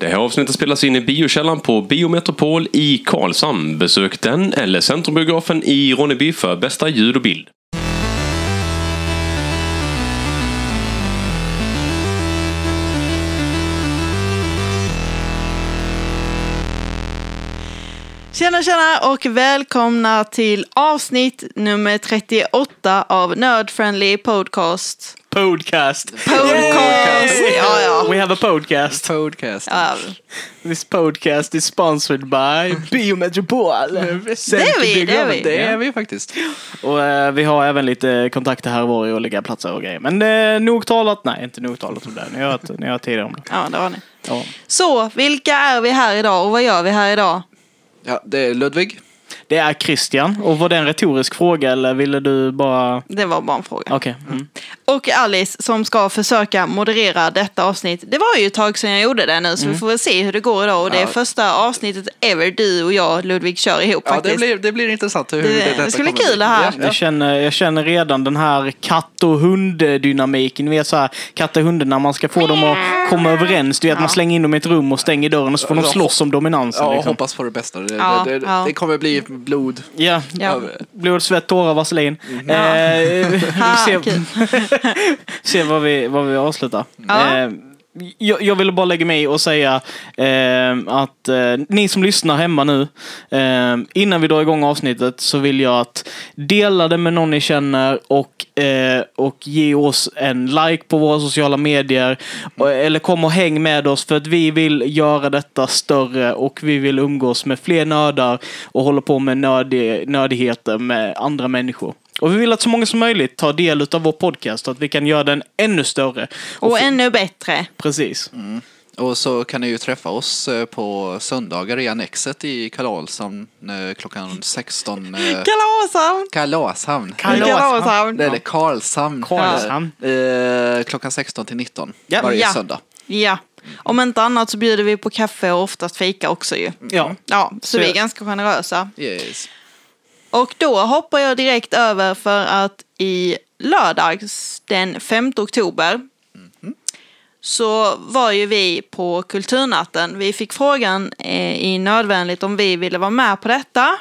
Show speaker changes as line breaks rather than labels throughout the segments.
Det här avsnittet spelas in i biokällan på Biometropol i Karlshamn. Besök den eller Centrumbiografen i Ronneby för bästa ljud och bild.
Tjena tjena och välkomna till avsnitt nummer 38 av Nerd Friendly Podcast.
Podcast.
Podcast! Ja, ja.
We have a podcast.
Podcast.
ja.
This podcast is sponsored by Biometropol.
Det är vi, det är vi.
Det är vi faktiskt.
Och eh, vi har även lite kontakter här och var i olika platser och grejer. Men eh, nog talat, nej inte nog talat om det. Ni har hört, ni har hört tidigare om det.
Ja, det var ni.
Ja.
Så, vilka är vi här idag och vad gör vi här idag?
Ja, det är Ludvig.
Det är Christian. Och var det en retorisk fråga eller ville du bara...
Det var bara en fråga.
Okej. Mm.
Och Alice som ska försöka moderera detta avsnitt. Det var ju ett tag sedan jag gjorde det nu så vi får väl se hur det går idag. Och det är
Ja.
första avsnittet ever du och jag Ludvig kör ihop
Ja,
faktiskt.
det blir, det blir intressant hur
Det-
det,
det
detta
ska bli
kommer
kul det här.
Ja,
Jag, känner, jag känner redan den här katt och hund-dynamiken. Ni vet så här, katt och hund när man ska få dem att komma överens. Du vet, man slänger in dem i ett rum och stänger dörren och så får de
Ja,
slåss om dominansen.
ja
liksom.
hoppas på det bästa. Det,
Ja,
det, det,
ja.
det kommer bli blod.
Ja,
Ja.
blod, svett, tårar, vaselin.
Mhm.
Eh, vi ser, se vad vi, vad vi avslutar.
Ja.
Eh, jag, jag ville bara lägga mig i och säga eh, att eh, ni som lyssnar hemma nu, eh, innan vi drar igång avsnittet så vill jag att dela det med någon ni känner och, eh, och ge oss en like på våra sociala medier. Eh, eller kom och häng med oss för att vi vill göra detta större och vi vill umgås med fler nördar och hålla på med nördig, nördigheter med andra människor. Och vi vill att så många som möjligt tar del av vår podcast så att vi kan göra den ännu större.
Och
få-
ännu bättre.
Precis.
Och så kan ni ju träffa oss eh, på söndagar i Annexet i Karlshamn eh, klockan 16. eh,
Kalashamn!
Kalashamn.
Kalashamn!
Eller Karlshamn.
Karlshamn.
Eh, klockan 16 till 19
Ja.
varje
Ja.
söndag.
Ja. Om inte annat så bjuder vi på kaffe och oftast fika också ju.
Ja.
Ja, så,
Så-
vi är ganska generösa.
Yes.
Och då hoppar jag direkt över för att i lördags den 5 oktober så var ju vi på Kulturnatten. Vi fick frågan eh, i Nödvändigt om vi ville vara med på detta.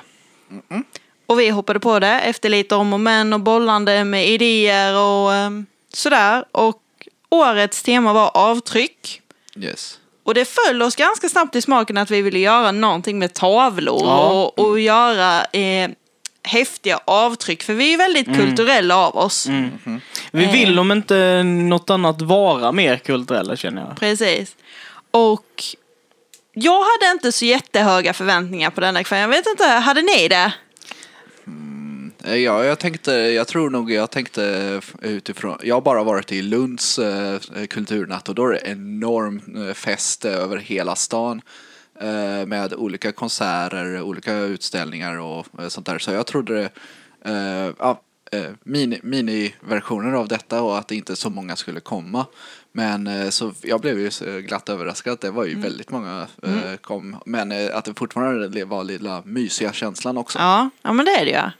Och vi hoppade på det efter lite om och men och bollande med idéer och eh, sådär. Och årets tema var avtryck.
Yes.
Och det föll oss ganska snabbt i smaken att vi ville göra någonting med tavlor
Ja.
och, och göra eh, häftiga avtryck. För vi är väldigt kulturella av oss.
Vi
Eh.
vill om inte något annat vara mer kulturella känner jag.
Precis. Och jag hade inte så jättehöga förväntningar på denna kväll. Jag vet inte, hade ni det?
Eh, Ja, jag tänkte, jag tror nog jag tänkte utifrån, jag har bara varit i Lunds eh, kulturnatt och då är det enorm fest över hela stan med olika konserter, olika utställningar och eh, sånt där. Så jag trodde det, eh, ja, eh, mini, miniversioner av detta och att inte så många skulle komma. Men eh, så jag blev ju glatt överraskad att det var ju väldigt många eh, kom. Men eh, att det fortfarande var lilla mysiga känslan också.
Ja, ja men det är det ju.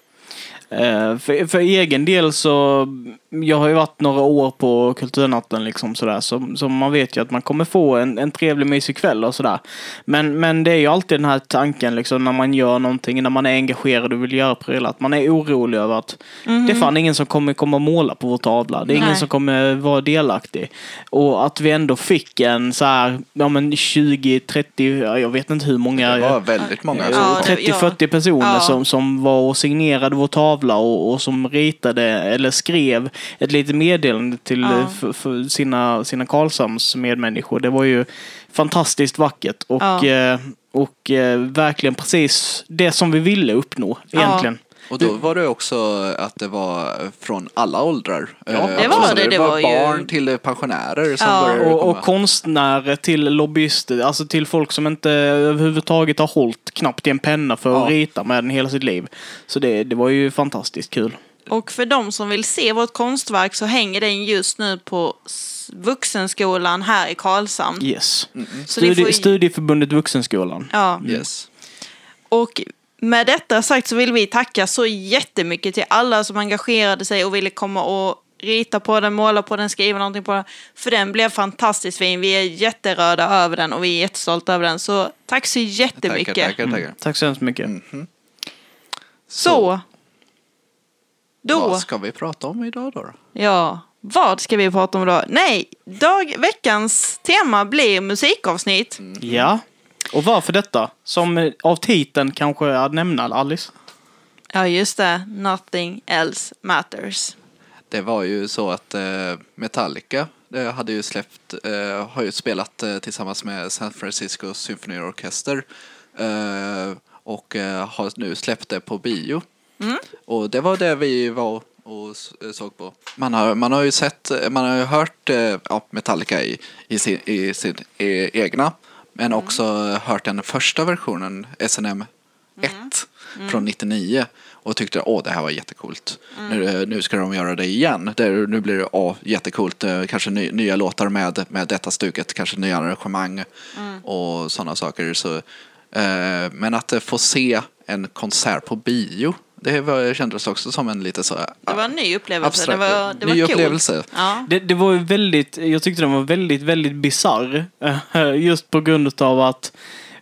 Eh, för, för egen del så, jag har ju varit några år på Kulturnatten liksom sådär, så, så man vet ju att man kommer få en, en trevlig mysig kväll och sådär. Men, men det är ju alltid den här tanken liksom när man gör någonting, när man är engagerad och vill göra prylar, att man är orolig över att det är fan ingen som kommer komma och måla på vår tavla. Det är ingen
Nej.
som kommer vara delaktig. Och att vi ändå fick en så här, ja men 20, 30, ja, jag vet inte hur många.
Det var väldigt många.
Eh,
Ja, det-
30-40 personer
Ja.
som, som var och signerade vår tavla och, och som ritade eller skrev ett litet meddelande till
Ja.
eh, för, för sina, sina Karlshamns medmänniskor. Det var ju fantastiskt vackert och,
Ja.
eh, och eh, verkligen precis det som vi ville uppnå egentligen.
Och då var det också att det var från alla åldrar.
Ja,
det var
så
det, det
var,
var ju-
barn till pensionärer som
Ja.
började
Och,
komma.
och konstnärer till lobbyister, alltså till folk som inte överhuvudtaget har hållit knappt i en penna för att
Ja.
rita med den hela sitt liv. Så det, det var ju fantastiskt kul.
Och för de som vill se vårt konstverk så hänger den just nu på Vuxenskolan här i Karlshamn.
Yes.
Så ni
Studi-
får
Studieförbundet Vuxenskolan.
Ja.
Yes.
Och med detta sagt så vill vi tacka så jättemycket till alla som engagerade sig och ville komma och rita på den, måla på den, skriva någonting på den. För den blev fantastiskt fin. Vi är jätterörda över den och vi är jättestolta över den. Så tack så jättemycket.
Tackar, tackar, tackar.
Tack så hemskt mycket.
Mm.
Så. Då.
Vad ska vi prata om idag då?
Ja, vad ska vi prata om då? Nej, dag, veckans tema blir musikavsnitt.
Ja. Och varför detta? Som av titeln kanske att nämna Alice.
Ja, just det. Nothing else matters.
Det var ju så att eh, Metallica eh, hade ju släppt, eh, har ju spelat eh, tillsammans med San Francisco Symphony Orchester eh, och eh, har nu släppt det på bio. Och det var det vi var och eh, såg på. Man har, man har ju sett, man har ju hört eh, ja, Metallica i, i sin, i sin e, egna, men också hört den första versionen, SNM 1 från 99 och tyckte åh det här var jättecoolt. Nu, nu ska de göra det igen. Det, nu blir det åh, jättecoolt. Eh, Kanske ny, nya låtar med, med detta stuket, kanske nya arrangemang och sådana saker. Så, eh, men att eh, få se en konsert på bio, det var, kändes också som en lite så
Det var en ny upplevelse.
abstrakt,
det var, det var
ny
coolt.
upplevelse.
Ja.
Det, det var ju väldigt, jag tyckte den var väldigt, väldigt bizarr. Just på grund av att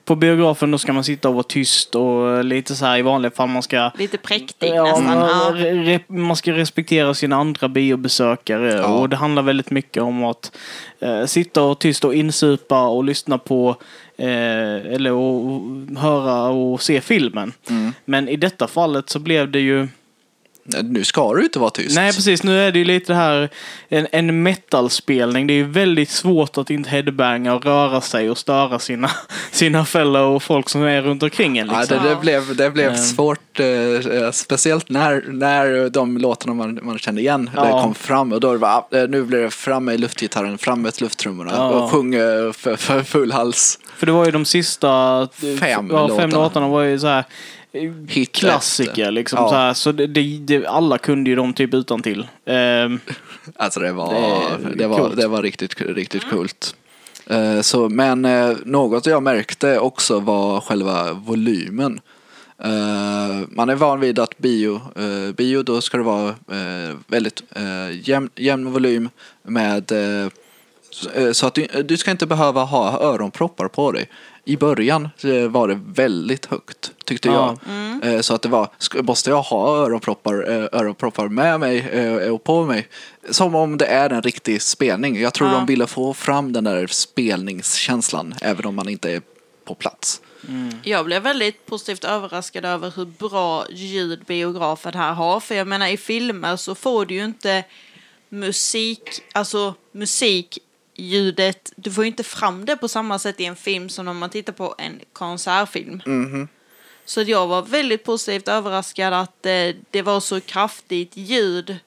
på biografen då ska man sitta och vara tyst och lite så här i vanliga fall man ska
Lite präktig
Ja,
nästan.
man,
Ja.
re- man ska respektera sina andra biobesökare
Ja.
och det handlar väldigt mycket om att eh, sitta och tyst och insupa och lyssna på eh, eller och, och höra och se filmen.
Mm.
Men i detta fallet så blev det ju
Nu ska du inte vara tyst.
Nej precis, nu är det ju lite det här en, en metalspelning. Det är ju väldigt svårt att inte headbanga och röra sig och störa sina, sina fellow och folk som är runt omkring en.
Ja,
Liksom.
det, det blev, det blev
Ehm.
svårt, eh, eh, speciellt när, när de låtarna man, man kände igen
Ja.
kom fram. Och då var ah, nu blir det fram med luftgitarren, fram med lufttrummorna
Ja.
och sjung eh, för, för full hals.
För det var ju de sista eh,
Fem
ja, fem
låtarna.
låtarna var ju så här eh,
Hit
klassiker liksom.
Ja.
Så, här, så det, det, alla kunde ju dem typ utan till. Ehm,
Alltså det var,
Det
det, var,
coolt.
det var riktigt, riktigt coolt. Eh, så, men eh, något jag märkte också var själva volymen. Eh, man är van vid att bio, bio då ska det vara väldigt uh, jämn, jämn volym med så, så att du, du ska inte behöva ha öronproppar på dig. I början eh, var det väldigt högt tyckte
Ja.
jag. Eh, Så att det var, måste jag ha öronproppar, eh, öronproppar med mig och på mig? Som om det är en riktig spelning. Jag tror
Ja.
de ville få fram den där spelningskänslan även om man inte är på plats.
Jag blev väldigt positivt överraskad över hur bra ljud biografen här har. För jag menar i filmer så får du ju inte musik, alltså musikljudet, du får ju inte fram det på samma sätt i en film som när man tittar på en konsertfilm. Så att jag var väldigt positivt överraskad att eh, det var så kraftigt ljud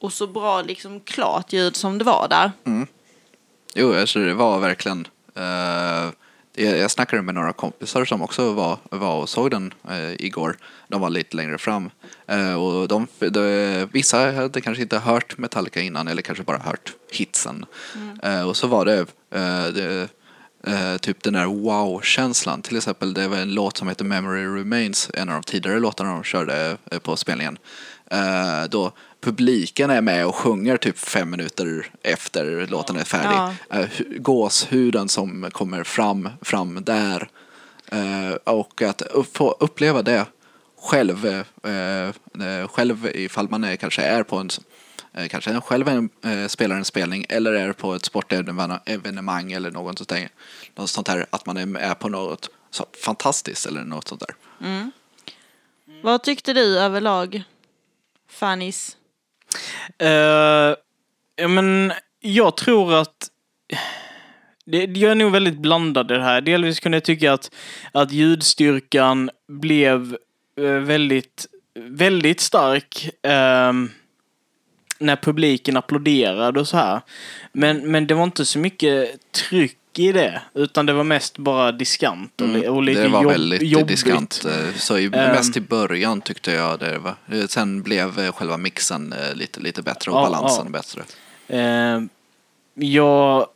och så bra liksom klart ljud som det var där.
Jo, alltså det var verkligen... eh, jag, snackade med några kompisar som också var, var och såg den eh, igår. De var lite längre fram. Eh, och de, de, vissa hade kanske inte hört Metallica innan eller kanske bara hört hitsen. Eh, och så var det, eh, det eh, typ den där wow-känslan. Till exempel det var en låt som heter Memory Remains, en av de tidigare låtarna de körde eh, på spelningen. Då publiken är med och sjunger typ fem minuter efter låten är färdig.
Ja.
Eh, hu- gåshuden som kommer fram, fram där. Eh, och att få uppleva det själv, eh, själv ifall man är, kanske är på en kanske själv en, eh, spelar en spelning eller är på ett sportevenemang eller något sånt där, något sånt där att man är med på något så fantastiskt eller något sånt där.
Vad tyckte du överlag, Fannys?
Uh, ja, men jag tror att det, jag är nog väldigt blandad i det här. Delvis kunde jag tycka att, att ljudstyrkan blev eh, väldigt, väldigt stark ehm, när publiken applåderade och så här. Men, men det var inte så mycket tryck i det, utan det var mest bara diskant och, li- och lite
Mm. det var
jobb,
väldigt
jobbigt.
diskant. eh, Så i,
Ehm.
mest i början tyckte jag det var. Eh, Sen blev eh, själva mixen lite, lite bättre och
Ja,
balansen
ja.
bättre.
Eh, jag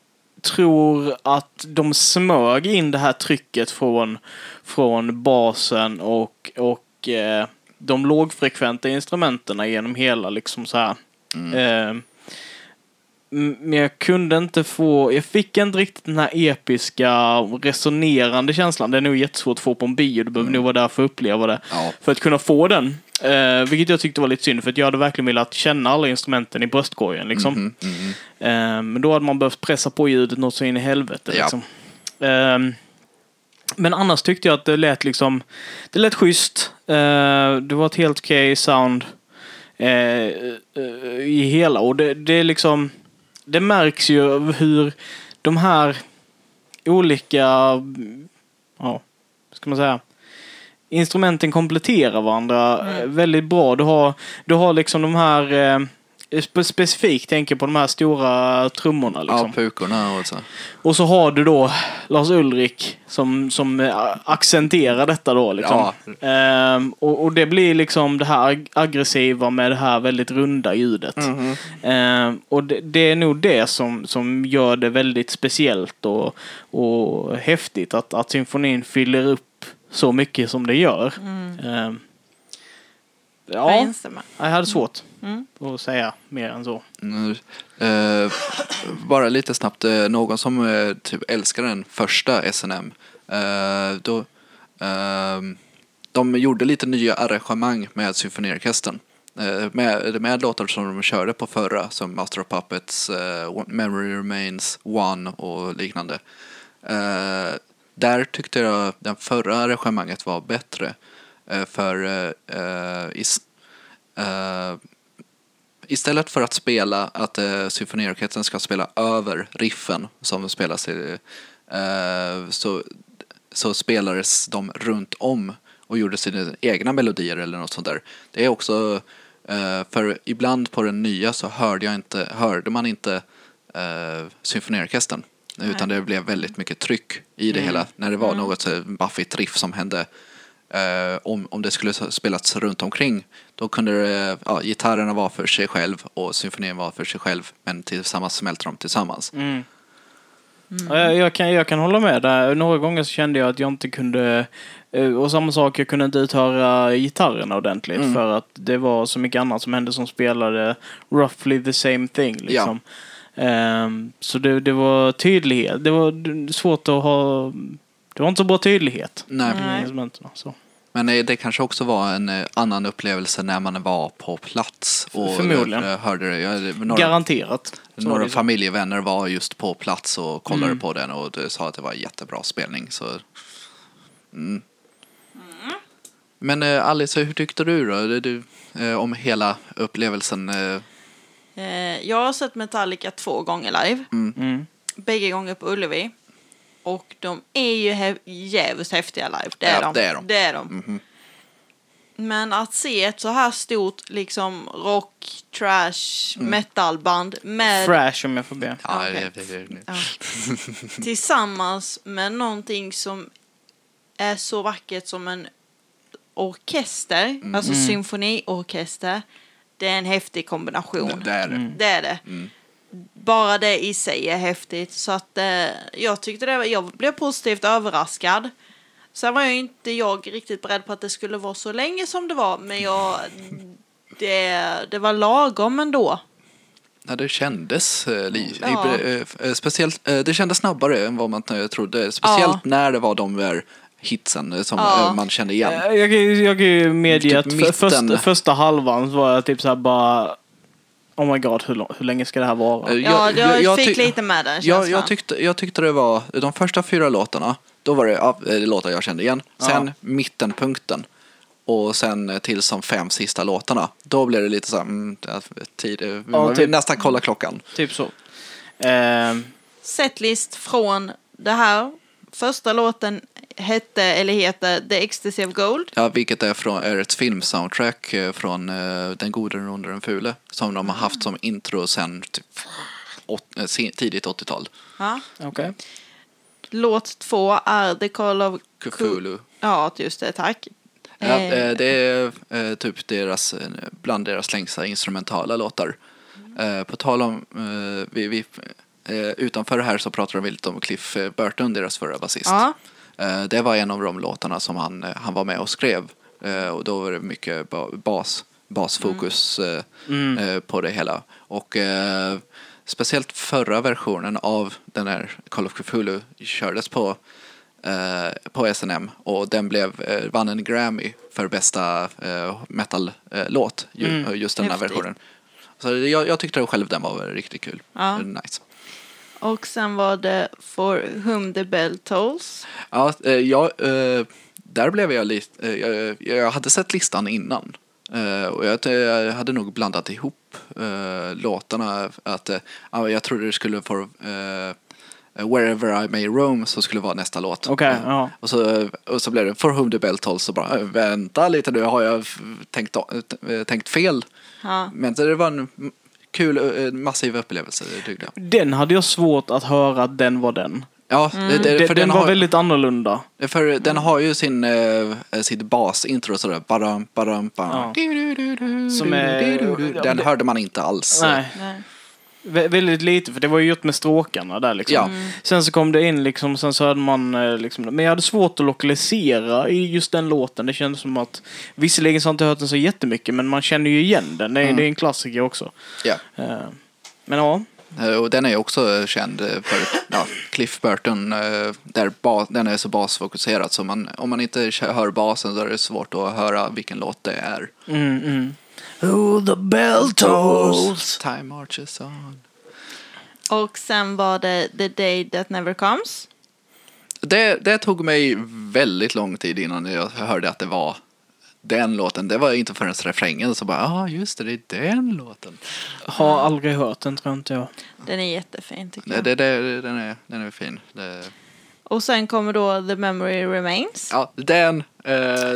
tror att de smög in det här trycket från, från basen och, och eh, de lågfrekventa instrumenten genom hela liksom så här Eh, m- men jag kunde inte få, jag fick inte riktigt den här episka, resonerande känslan. Det är nog jättesvårt att få på en bio, du behöver nog vara där för att uppleva det.
Ja.
För att kunna få den. Eh, vilket jag tyckte var lite synd, för jag hade verkligen velat känna alla instrumenten i bröstkorgen. Liksom.
Mhm, mhm.
Eh, men då hade man behövt pressa på ljudet något så in i helvete.
Ja.
Liksom. Eh, men annars tyckte jag att det lät liksom, det lät schysst. Eh, det var ett helt okej sound eh, eh, i hela. Och det, det är liksom, det märks ju hur de här olika, ja, ska man säga, instrumenten kompletterar varandra eh, väldigt bra. Du har, du har liksom de här, eh, specifikt tänker på de här stora trummorna. Liksom.
Ja, pukorna och så.
Och så har du då Lars Ulrik som, som eh, accenterar detta då. Liksom. Ehm, och, och det blir liksom det här ag- aggressiva med det här väldigt runda ljudet. Ehm, och det, det är nog det som, som gör det väldigt speciellt och, och häftigt att, att symfonin fyller upp så mycket som det gör. Ehm,
Jag
ja,
instämmer.
jag hade svårt
Mm.
att säga mer än så.
Mm, eh, bara lite snabbt, eh, någon som eh, typ älskar den första SNM. Eh, då, eh, de gjorde lite nya arrangemang med symfoniorkestern. Eh, med, med låtar som de körde på förra, som Master of Puppets, eh, Memory Remains, One och liknande. Eh, där tyckte jag den förra arrangemanget var bättre. Eh, för eh, Uh, is, eh, istället för att spela att eh, symfoniorkestern ska spela över riffen som spelas i, eh, så, så spelades de runt om och gjorde sina egna melodier eller något sånt där. Det är också, eh, för ibland på den nya så hörde, jag inte, hörde man inte eh, symfoniorkestern. Utan det blev väldigt mycket tryck i det hela. När det var något så baffigt riff som hände. Eh, om, om det skulle spelats runt omkring då kunde det, ja, gitarrerna vara för sig själv och symfonin var för sig själv men tillsammans smälter de tillsammans.
Mm. Ja, Jag, jag, kan, jag kan hålla med där. Några gånger så kände jag att jag inte kunde eh, och samma sak, jag kunde inte uthöra gitarrerna ordentligt
Mm.
för att det var så mycket annat som hände som spelade roughly the same thing. Liksom. Ehm, så det, det var tydlighet. Det var svårt att ha... Det var inte så bra tydlighet
Nej.
instrumenten. Så.
Men eh, det kanske också var en eh, annan upplevelse när man var på plats. Och
Förmodligen.
eh, hörde det. Jag, några
Garanterat.
Några
det
familjevänner var just på plats och kollade
Mm.
på den och sa att det var jättebra spelning. Så, mm. Men eh, Alice, hur tyckte du då? Du, om hela upplevelsen?
Jag har sett Metallica två gånger live.
Mm.
Bägge gånger på Ullevi. Och de är ju hä- jävligt häftiga live. Det är,
Ja,
de.
det är de.
Det är de.
mhm.
Men att se ett så här stort liksom rock, trash,
Mm.
metalband med
Fresh om jag får be.
Ja,
Okej.
det, det, det,
Ja. tillsammans med någonting som är så vackert som en orkester, alltså
Mm.
symfoniorkester. Det är en häftig kombination.
det är det.
Mm.
Det är det.
Mm.
Bara det i sig är häftigt. Så att eh, jag tyckte det var, jag blev positivt överraskad. Sen var jag inte jag riktigt beredd på att det skulle vara så länge som det var. Men jag, det, det var lagom ändå.
Ja, det kändes eh, li,
Ja.
eh, eh, speciellt, det kändes snabbare än vad man trodde. Speciellt
Ja.
när det var de där hitsen som
Ja.
man kände igen.
Jag, kan ju- jag kan ju medge
Typ
att för, första, första halvan var jag typ såhär bara Oh my god, hur, lång- hur länge ska det här vara?
Eh,
Ja, jag,
jag
fick
ty-
lite med den
Jag,
känslan.
jag, tyckte, jag tyckte det var, de första fyra låtarna, då var det ja, eh, låtar jag kände igen. Sen
Ja.
mittenpunkten och sen eh, till som fem sista låtarna. Då blev det lite så här, mm, tid, eh, vi
Ja, typ.
nästan kolla klockan.
Typ så. Ehm,
Setlist från det här. Första låten hette, eller heter The Ecstasy of Gold.
Ja, vilket är, från, är ett filmsoundtrack eh, från uh, Den gode, den onde, den fule. Som de har haft som intro sen typ, åt, eh, tidigt 80-tal.
Ja.
Okej.
Låt två är The Call of
Cthulhu.
Ja, just det, tack.
Ja,
Eh,
eh, det är eh, typ deras, eh, bland deras längsta instrumentala låtar. Eh, På tal om, eh, vi, vi, eh, utanför det här så pratar de lite om Cliff eh, Burton, deras förra basist.
Ja.
Eh, Det var en av de låtarna som han, eh, han var med och skrev. Eh, Och då var det mycket ba- bas basfokus
Mm.
eh, på det hela. Och speciellt förra versionen av den här Call of Cthulhu kördes på, på SNM och den blev, vann en Grammy för bästa metal-låt,
Mm.
just den här versionen. Så jag, jag tyckte själv den var riktigt kul.
Ja.
Nice.
Och sen var det For Whom the Bell Tolls.
Ja, eh, jag, eh, där blev jag lite... eh, Jag, jag hade sett listan innan. Och jag, hade nog blandat ihop låtarna. Att, ja, jag trodde det skulle få eh, Wherever I May Roam så skulle vara nästa låt. Eh,
ja.
och, så, och så blev det For Whom the Bell Tolls. Så bara, eh, vänta lite nu, har jag tänkt, tänkt fel?
Ja.
Men det var en kul, eh, massiv upplevelse tyckte jag.
Den hade jag svårt att höra att den var den.
Ja, det, det,
Den,
för
den,
den,
var
har,
väldigt annorlunda.
För den har ju sin, eh, sitt basintro sådär. Badam, badam, badam.
Ja. Som är-
Den hörde man inte alls.
Nej,
Nej.
Vä- väldigt lite, för det var ju gjort med stråkarna där liksom.
Ja.
Sen så kom det in liksom, sen så hade man eh, liksom, men jag hade svårt att lokalisera i just den låten. Det kändes som att, visserligen så har jag inte hört den så jättemycket, men man känner ju igen den. Det är,
Mm.
det är en klassiker också.
Ja.
Eh, Men ja,
Eh, Och den är också känd för ja, Cliff Burton. Där den är så basfokuserad så man, om man inte hör basen så är det svårt att höra vilken låt det är.
mm, mm. Oh, the bell tolls.
Time marches on.
Och sen var det The Day That Never Comes.
Det, det tog mig väldigt lång tid innan jag hörde att det var den låten. Det var inte förrän refrängen så bara, ja ah, just det, det är den låten.
Har aldrig hört den tror inte jag.
Den är jättefin tycker
Det,
jag.
det, det, den, är, den är fin. Det,
Och sen kommer då The Memory Remains.
ja, den, eh,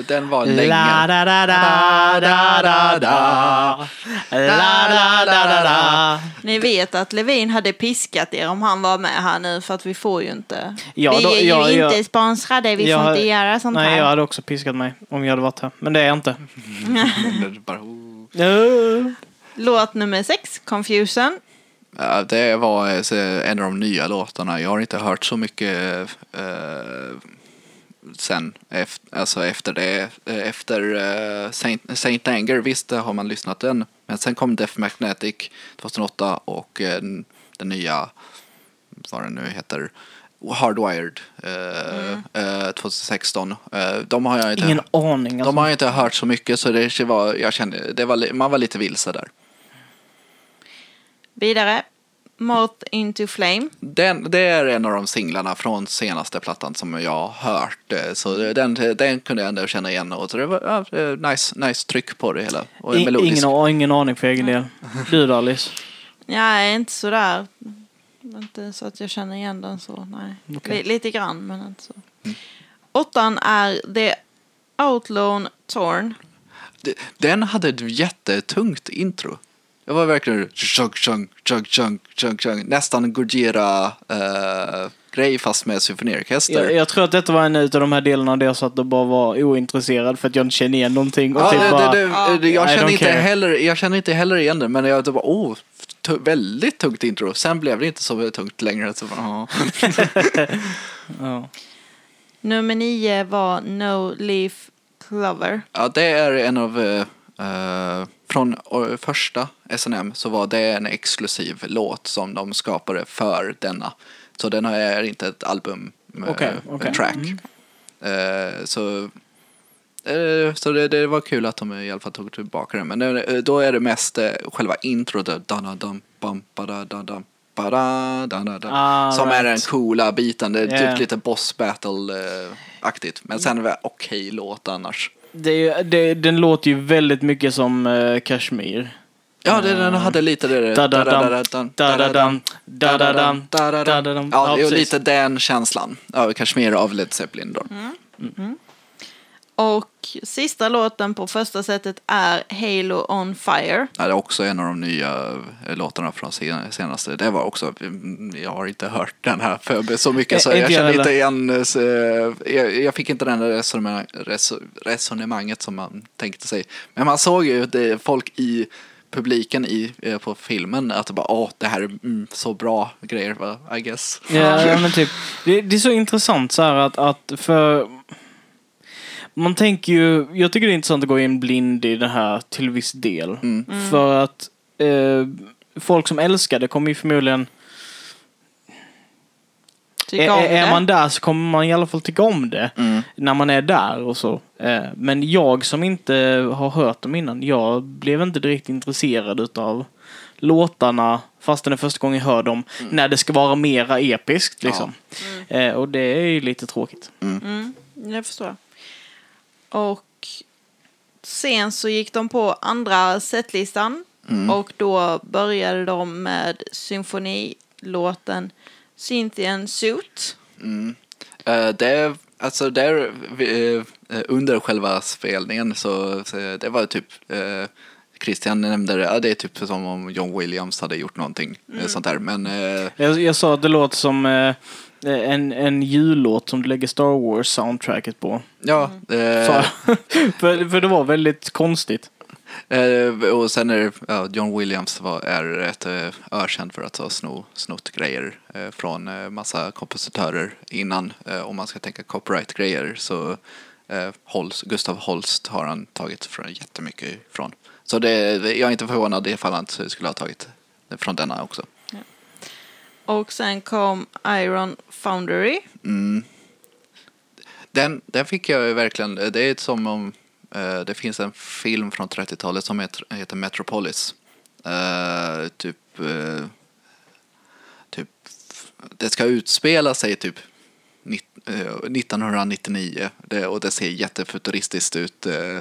den var länge.
La da da da da da da. La da da da da.
Ni vet att Levin hade piskat er om han var med här nu för att vi får ju inte.
Ja,
vi
då-
är ju
ja, ja.
inte sponsrade, vi
Jag-
får inte göra sånt
Nej,
här.
jag hade också piskat mig om jag hade varit här. Men det är jag inte.
Bara, oh.
Låt nummer sex, Confusion.
Ja, det var eh, en av de nya låtarna. Jag har inte hört så mycket eh, sen, efter, alltså efter det. Eh, Efter eh, Saint, Saint Anger, visst har man lyssnat den. Men sen kom Death Magnetic 2008 och eh, den nya, vad den nu heter, Hardwired eh, eh, 2016. Eh, de har jag inte,
Ingen aning. Alltså.
de har jag inte hört så mycket så det var, jag kände, det var, man var lite vilse där.
Vidare, Moth Into Flame.
Den, det är en av de singlarna från senaste plattan som jag har hört. eh, Så den, den kunde jag ändå känna igen. Och så det var ja, nice, nice tryck på det hela. Och
I,
melodisk.
ingen, ingen aning för egen del. Du då Alice?
Nej, inte sådär. Inte så att jag känner igen den så, nej. Li- lite grann, men inte så. Åttan är The Outlawn Torn.
Den hade ett jättetungt intro. Det var verkligen chug, chug, chug, chug, chug, chug. nästan Gojira eh, grej fast med symfoniorkester.
Jag, jag tror att detta var en av de här delarna där jag satt och bara var ointresserad för att jag inte kände igen någonting. Och
Ja,
typ
det,
bara,
det, det, det, jag, känner inte
care.
heller, jag känner inte heller igen det, men jag bara, åh, tu- väldigt tungt intro. Sen blev det inte så tungt längre. Så bara, ja.
Nummer nio var No Leaf Clover.
Ja, det är en av... eh, eh, från eh, första SNM så var det en exklusiv låt som de skapade för denna. Så den är inte ett album eh,
Okej, okej.
track. Eh, så eh, så det, det var kul att de i alla fall tog tillbaka den. Men eh, då är det mest eh, själva introt.
Ah,
som är den coola biten. Det är
Yeah.
typ lite boss battle-aktigt. Men sen är det okej låt annars.
Det, det, den låter ju väldigt mycket som uh, Kashmir.
Ja, det, den hade lite det. Ja, det är lite den känslan. Ja, Kashmir av Led Zeppelin då.
Och sista låten på första sättet är Halo on Fire.
Ja, det är också en av de nya eh, låtarna från sen- senaste. Det var också, mm, jag har inte hört den här för så mycket så
Eh,
jag känner inte igen, eh, jag, jag fick inte den resonemang, reso, resonemanget som man tänkte sig. Men man såg ju det, folk i publiken i, på filmen att det bara, åh, det här är mm, så bra grejer, I guess.
Ja, ja, men typ. Det, det är så intressant så här att, att för... man tänker ju, jag tycker det är intressant att gå in blind i det här till viss del. För att eh, folk som älskar det kommer ju förmodligen,
Tycker
är,
om
är
det.
man där så kommer man i alla fall tycka om det. När man är där och så. Eh, men jag som inte har hört dem innan, jag blev inte direkt intresserad utav låtarna fast det är första gången jag hör dem. När det ska vara mera episkt liksom. Eh, och det är ju lite tråkigt.
Mm, jag förstår. Och sen så gick de på andra setlistan. Och då började de med symfonilåten Cynthian Suit.
Eh, det, alltså där, eh, under själva spelningen så, så det var typ eh, Christian nämnde det, ja, det är typ som om John Williams hade gjort någonting eh, sånt där. Men eh,
Jag, jag sa att det låter som eh, en, en jullåt som du lägger Star Wars-soundtracket på.
ja, eh,
Sa jag. för, för det var väldigt konstigt.
Eh, och sen är ja, John Williams var, är rätt eh, ökänd för att ha sno, snott grejer eh, från eh, massa kompositörer innan. Eh, om man ska tänka copyright-grejer så eh, Holst, Gustav Holst har han tagit från jättemycket ifrån. Så det, jag är inte förvånad ifall han skulle ha tagit från denna också.
Och sen kom Iron Foundry. Mm.
Den, den fick jag ju verkligen, det är som om eh, det finns en film från 30-talet som heter, heter Metropolis. Eh, typ, eh, typ, det ska utspela sig typ 1999 eh, det, och det ser jättefuturistiskt ut. Eh,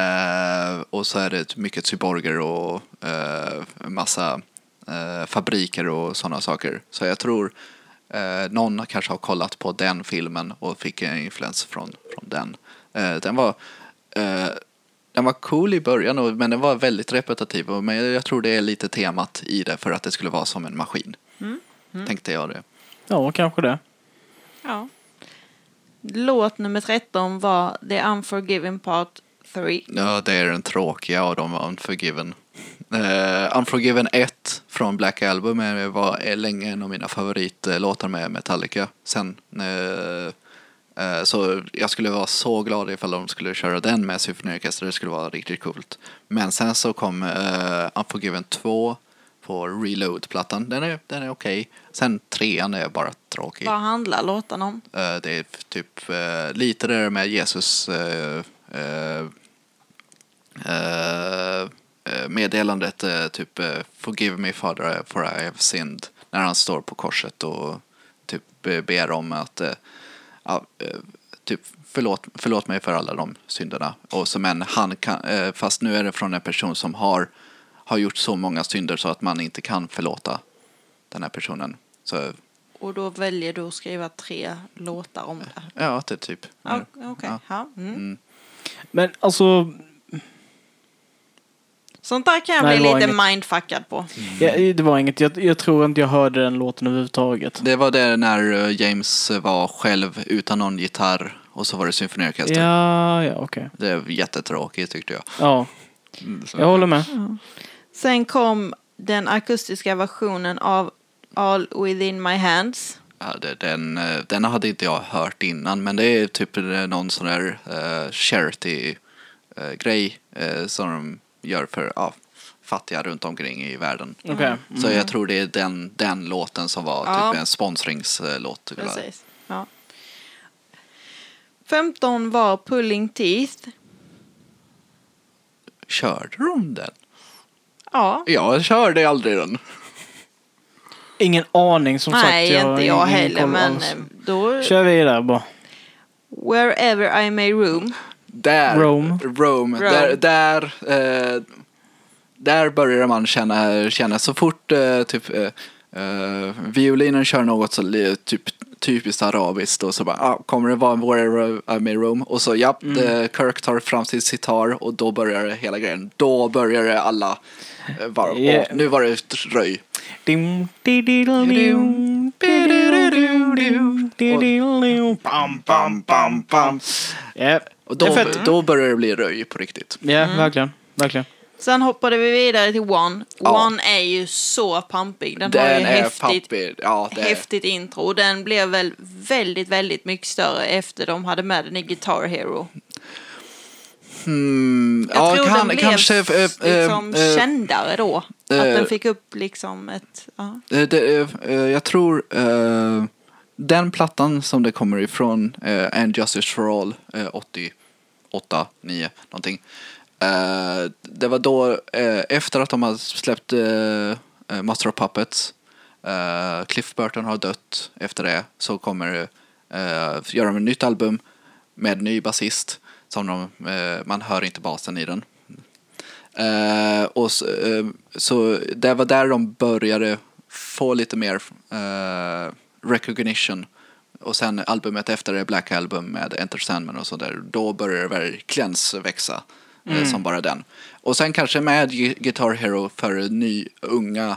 eh, och så är det mycket cyborger och eh, massa eh, fabriker och sådana saker. Så jag tror eh, någon kanske har kollat på den filmen och fick en influens från, från den. Eh, den var eh, den var cool i början och- men den var väldigt repetitiv. och- Men jag tror det är lite temat i det för att det skulle vara som en maskin. Tänkte jag det.
Ja, kanske det.
Ja. Låt nummer 13 var The Unforgiven Part 3.
Ja, det är den tråkiga av dem, Unforgiven. Uh, Unforgiven 1 från Black Album är- var länge en av mina favoritlåtar med Metallica. Sen, eh, eh, så jag skulle vara så glad ifall de skulle köra den med symfoniorkester, det skulle vara riktigt coolt. Men sen så kom uh, Unforgiven 2 på Reload-plattan, den är, den är okej. Sen trean är bara tråkig.
Vad handlar låten om?
Det är typ lite det där med Jesus meddelandet, eh, typ eh, Forgive me father for I have sinned. När han står på korset och typ eh, ber om att eh, ja, eh, typ förlåt, förlåt mig för alla de synderna. Och så, men han kan, eh, fast nu är det från en person som har, har gjort så många synder så att man inte kan förlåta den här personen. Så
Och då väljer du att skriva tre låtar om det.
ja, det är typ.
Okej,
Ja.
ja. Mm.
Men alltså,
Sånt där kan jag
Nej,
bli lite
inget.
mindfuckad på.
ja, det var inget. Jag, jag tror inte jag hörde den låten överhuvudtaget.
Det var det när eh, James var själv utan någon gitarr och så var det symfoniorkester.
Ja, ja, okej.
Det var jättetråkigt tyckte jag.
Ja,
Mm, så-
jag håller med.
Sen kom den akustiska versionen av All Within My Hands.
Ja, det, den, eh, den hade inte jag hört innan men det är typ eh, någon sån där uh, charity-grej eh, som gör för ja, fattiga runt omkring i världen.
Okej.
Så jag tror det är den, den låten som var
Ja.
typ en sponsringslåt. typ.
Precis. Ja. 15 var Pulling Teeth.
Körde de den?
Ja,
Jag körde aldrig den.
Ingen aning som
nej
sagt.
inte
har
jag heller men
alls.
eh, då...
Kör vidare bara.
Wherever I may room.
Där,
Rome.
Rome. Där, där, eh, där börjar man känna, känna så fort eh, typ eh, eh, violinen kör något så typ typiskt arabiskt och så bara ah, kommer det vara wherever I may roam och så japp, eh, Kirk tar fram sin sitar och då börjar det hela grejen. Då börjar det alla eh, bara,
Yeah.
åh, nu var det röj.
Di,
Och då,
fett.
då börjar det bli röj på riktigt.
Ja, verkligen. Verkligen.
Sen hoppade vi vidare till One.
Ja.
One är ju så pampig. Den, har
Den
ju
är
häftigt,
pappig. Ja, det är,
häftigt intro. Och den blev väl väldigt, väldigt mycket större efter de hade med den i Guitar Hero.
Mm,
Jag
ja,
tror
kan,
den blev
kanske... eh, eh,
liksom
eh,
kändare då. att
eh,
den fick upp liksom ett... Ja.
Eh, det, eh, jag tror eh, den plattan som det kommer ifrån, uh, And Justice for All, eh, 88, 9 någonting. Uh, det var då, uh, efter att de hade släppt uh, Master of Puppets, Cliff Burton har dött efter det, så kommer uh, göra de ett nytt album med ny basist. Som de, man hör inte basen i den. Och så, så det var där de började få lite mer recognition. Och sen albumet efter det, Black Album med Enter Sandman och sådär, då började det verkligen växa eh, som bara den. Och sen kanske med Gu- Guitar Hero för ny, unga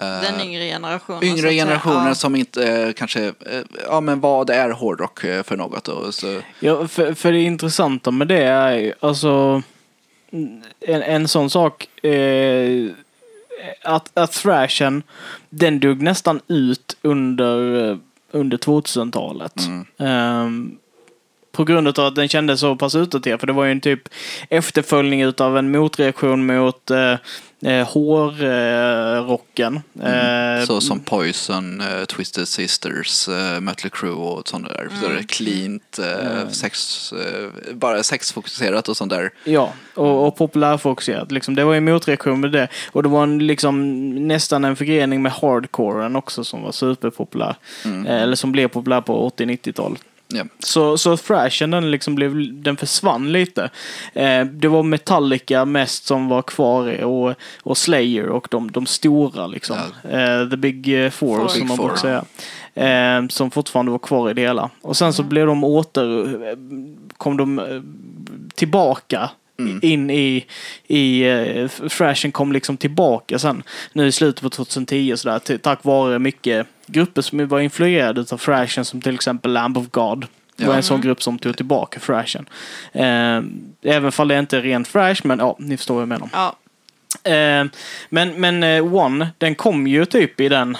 eh,
Den yngre generationen.
yngre generationer
Ja.
som inte eh, kanske, eh, ja men vad är hårdrock för något? Och så,
Ja, för, för det intressanta med det är ju, alltså, en, en sån sak, eh, att, att thrashen, den dog nästan ut under, eh, under 2000-talet. Ehm, på grund av att den kändes så pass utdaterad, för det var ju en typ efterföljning utav en motreaktion mot eh, eh, hårrocken. Eh,
så som Poison, eh, Twisted Sisters, uh, Mötley Crüe och sånt där. Så det är cleant, eh, sex, eh, bara sexfokuserat och sånt där.
Ja, och, och populärfokuserat. Liksom. Det var ju motreaktion med det. Och det var en, liksom, nästan en förgrening med hardcoren också som var superpopulär. Eh, eller som blev populär på 80-90-talet.
Ja.
Så, så thrashen den, liksom blev, den försvann lite. Eh, det var Metallica mest som var kvar och, och Slayer och de, de stora liksom. Eh, the Big eh, Four
Four.
som
Big
man
Four.
brukar säga. Eh, som fortfarande var kvar i det hela. Och sen så blev de åter, eh, kom de eh, tillbaka in i, i uh, thrashen kom liksom tillbaka sen nu i slutet på 2010 sådär tack vare mycket grupper som var influerade av thrashen som till exempel Lamb of God. Det var en sån grupp som tog tillbaka thrashen. Eh, även fall det inte är ren thrash men ja, ni förstår vad jag menar.
Ja.
Eh, men men eh, One, den kom ju typ i den,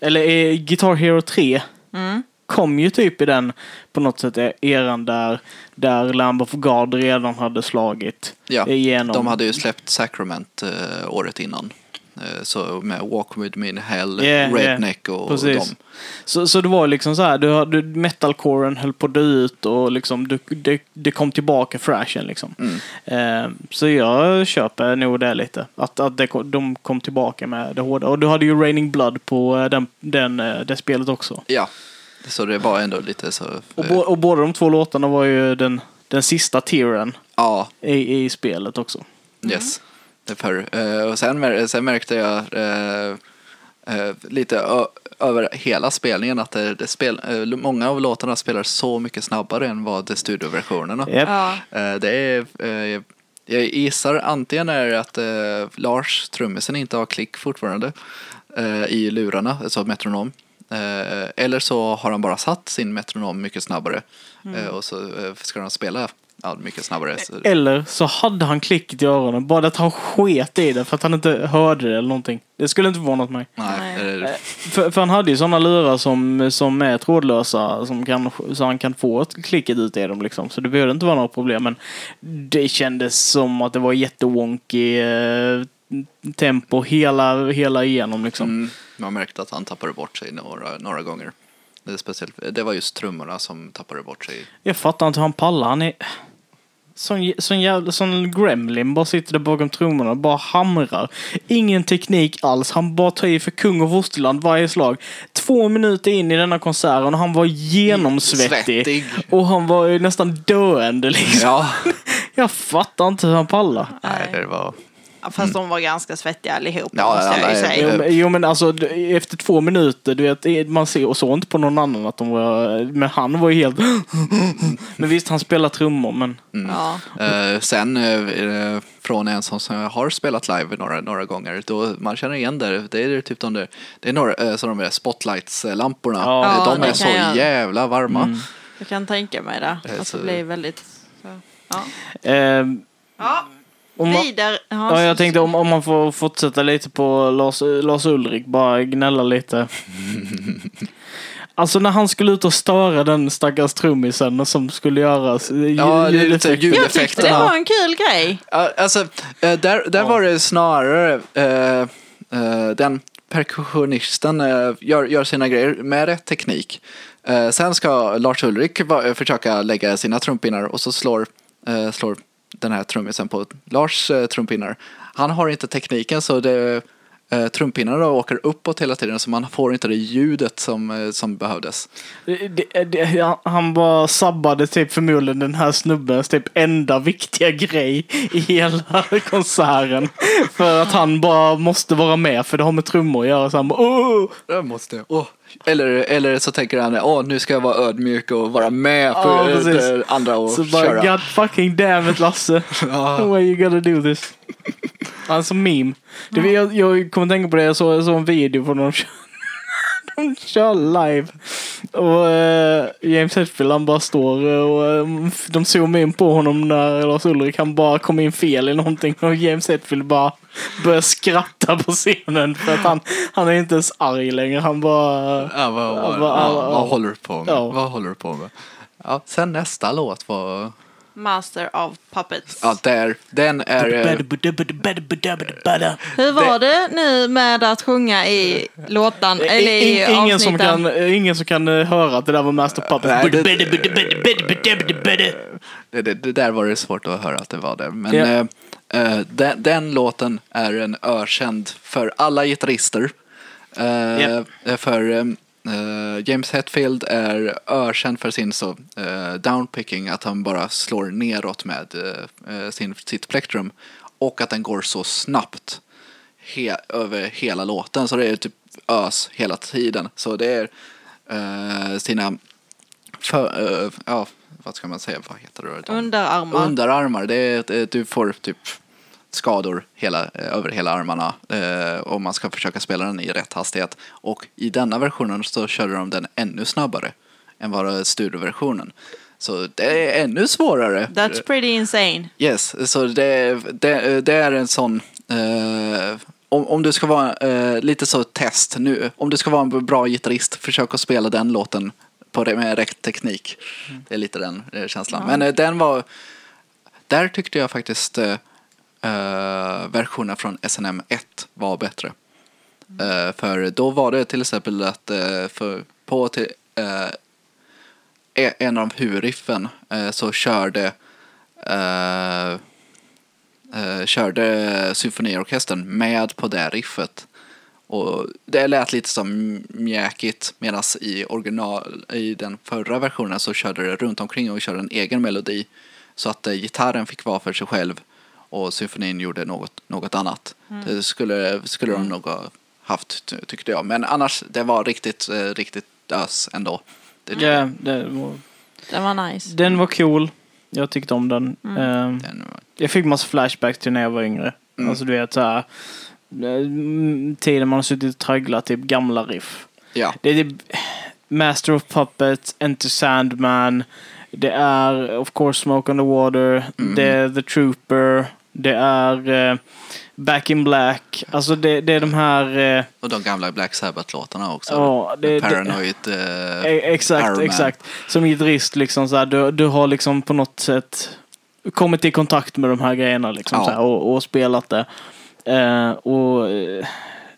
eller eh, Guitar Hero 3
Mm.
kom ju typ i den på något sätt eh, eran där, där Lamb of God redan hade slagit
Ja,
igenom.
de hade ju släppt Sacrament eh, året innan. Eh, så med Walk With Me in Hell,
Yeah,
Redneck och
Precis.
dem.
Så, så det var liksom så här, du, hade- metalcoren höll på att dö ut och liksom du, det, det kom tillbaka thrashen liksom.
Mm.
Eh, så jag köper nog det lite. Att, att det, de kom tillbaka med det hårda. Och du hade ju Raining Blood på eh, den, den, eh, det spelet också.
Ja, så det var ändå lite så.
Och, bo, och båda de två låtarna var ju den, den sista tieren
ja,
i, i spelet också.
Yes. Det är för, eh, och sen, mär- sen märkte jag eh, eh, lite över hela spelningen att det, det spel, eh, många av låtarna spelar så mycket snabbare än vad det studioversionerna.
Japp.
Ja.
Eh, det är, eh, jag gissar antingen är det att eh, Lars, trummisen, inte har klick fortfarande eh, i lurarna, alltså metronom. Eller så har han bara satt sin metronom mycket snabbare eh, och så ska han spela ja, mycket snabbare. Så,
Eller så hade han klicket i öronen. Bara att han sket i det för att han inte hörde det eller någonting. Det skulle inte förvånat mig.
nej,
Nej.
eh,
För, för han hade ju sådana lurar som, som är trådlösa som kan, så han kan få ett klicket ut i dem liksom. Så det behövde inte vara några problem. Men det kändes som att det var jättewonky eh, tempo hela, hela igenom liksom.
Mm, man märkte att han tappade bort sig några, några gånger. Det, är speciellt, det var just trummorna som tappade bort sig.
Jag fattar inte hur han pallar. Han är sån, sån jävla sån gremlin. Bara sitter där bakom trummorna och bara hamrar. Ingen teknik alls. Han bara tar i för kung och fosterland varje slag. Två minuter in i denna konserten och han var genomsvettig.
Svettig.
Och han var ju nästan döende liksom.
Ja,
Jag fattar inte hur han pallar.
nej, det var...
Fast de var ganska svettiga allihopa
Ja,
måste jag ju säga.
Jo men, jo, men alltså efter två minuter, du vet, man ser och så inte på någon annan att de var, men han var ju helt Men visst, han spelar trummor men
Ja.
Eh, sen eh, från en som som jag har spelat live några, några gånger, då man känner igen det. Det är typ de där, det är några, eh, så de där spotlights-lamporna.
Ja.
Eh,
Ja,
de
det
är
kan
så
jag-
jävla varma.
Jag kan tänka mig det.
Eh,
Att
så-
det blir väldigt... Så. Ja.
eh,
Ja.
Om man,
Vidare.
Ja, jag tänkte om, om man får fortsätta lite på Lars, Lars Ulrik, bara gnälla lite. Alltså när han skulle ut och störa den stackars trummisen som skulle göra
Ja, det är lite
ljudeffekter.
ljud-
Jag tyckte det
Ljudeffekterna.
var en kul grej.
Ja, Alltså, eh, där, där var det snarare eh, den perkussionisten eh, gör, gör sina grejer med rätt teknik. Sen ska Lars Ulrik försöka lägga sina trumpinnar och så slår, slår den här trummisen på Lars eh, trumpinnar. Han har inte tekniken så det, eh, trumpinnarna åker uppåt hela tiden så man får inte det ljudet som, eh, som behövdes.
Det- det- Han bara sabbade typ förmodligen den här snubbens typ enda viktiga grej i hela konserten. För att han bara måste vara med för det har med trummor att göra. Så han bara, Åh!
Jag måste. Åh. Eller, eller så tänker han, åh nu ska jag vara ödmjuk och vara med på
Ja,
det andra och
Så bara,
köra.
God fucking damn it Lasse.
Ja.
Why you gotta do this? Han som meme. Det, jag, jag kommer tänka på det, jag såg, jag såg en video på när de kör, live. Och eh, James Hetfield han bara står eh, och eh, de zoomar in på honom när Lars Ulrik han bara kom in fel i någonting och James Hetfield bara börjar skratta på scenen för att han, han är inte ens arg längre. Han bara...
Ja, vad, håller du på med?
Ja.
Vad håller du på med? Ja, sen nästa låt var...
Master of Puppets.
Ja, där. Den är... eh,
Hur var det nu med att sjunga i låtan, eller i
ingen, som kan, ingen som kan eh, höra att det där var Master Puppet.
Nej, det, det, det där var det svårt att höra att det var det. Men
Ja.
eh, eh, den, den låten är en ökänd för alla gitarrister. Eh,
Ja.
eh, För eh, eh, James Hetfield är ökänd för sin så eh, downpicking, att han bara slår neråt med eh, eh, sin, sitt plektrum. Och att den går så snabbt he, över hela låten. Så det är typ ös hela tiden. Så det är eh, sina för, eh, ja, vad ska man säga, vad heter det?
Underarmar.
Underarmar, det är, det, du får typ skador hela, eh, över hela armarna eh, om man ska försöka spela den i rätt hastighet. Och i denna versionen så körde de den ännu snabbare än vad studioversionen. Så det är ännu svårare.
That's pretty insane.
Yes, så det, det, det är en sån... Eh, om, om du ska vara eh, lite så test nu. Om du ska vara en bra gitarrist, försök att spela den låten på med rätt teknik. Det är lite den eh, känslan. Men eh, den var... Där tyckte jag faktiskt eh, versionen från SNM 1 var bättre. Eh, för då var det till exempel att eh, för, på till, eh, e- en av huvudriffen eh, så körde körde symfoniorkestern med på det riffet. Och det lät lite som mjäkigt medan i original, i den förra versionen så körde det runt omkring och körde en egen melodi. Så att eh, gitarren fick vara för sig själv och symfonin gjorde något, något annat. Det skulle, skulle de nog ha haft ty- tyckte jag. Men annars, det var riktigt, eh, riktigt ös ändå. Det,
Ja, det var,
Den var nice.
den var cool. Jag tyckte om den.
Mm.
Ehm,
den var-
jag fick massa flashbacks till när jag var yngre.
Mm.
Alltså du vet såhär. mm, Tiden man har suttit och tragglat typ gamla riff.
ja.
Det är typ Master of Puppets, Enter Sandman. Det är of course Smoke on the Water.
Mm.
Det är The Trooper. Det är eh, Back in Black. Alltså det, det är de här... eh,
Och de gamla Black Sabbath-låtarna också.
Ja, det- det-
Paranoid. eh,
E- Exakt, exakt. Som gitarrist, liksom så här, du, du har liksom på något sätt kommit i kontakt med de här grejerna liksom,
Ja.
så här, och, och spelat det. Eh, och eh,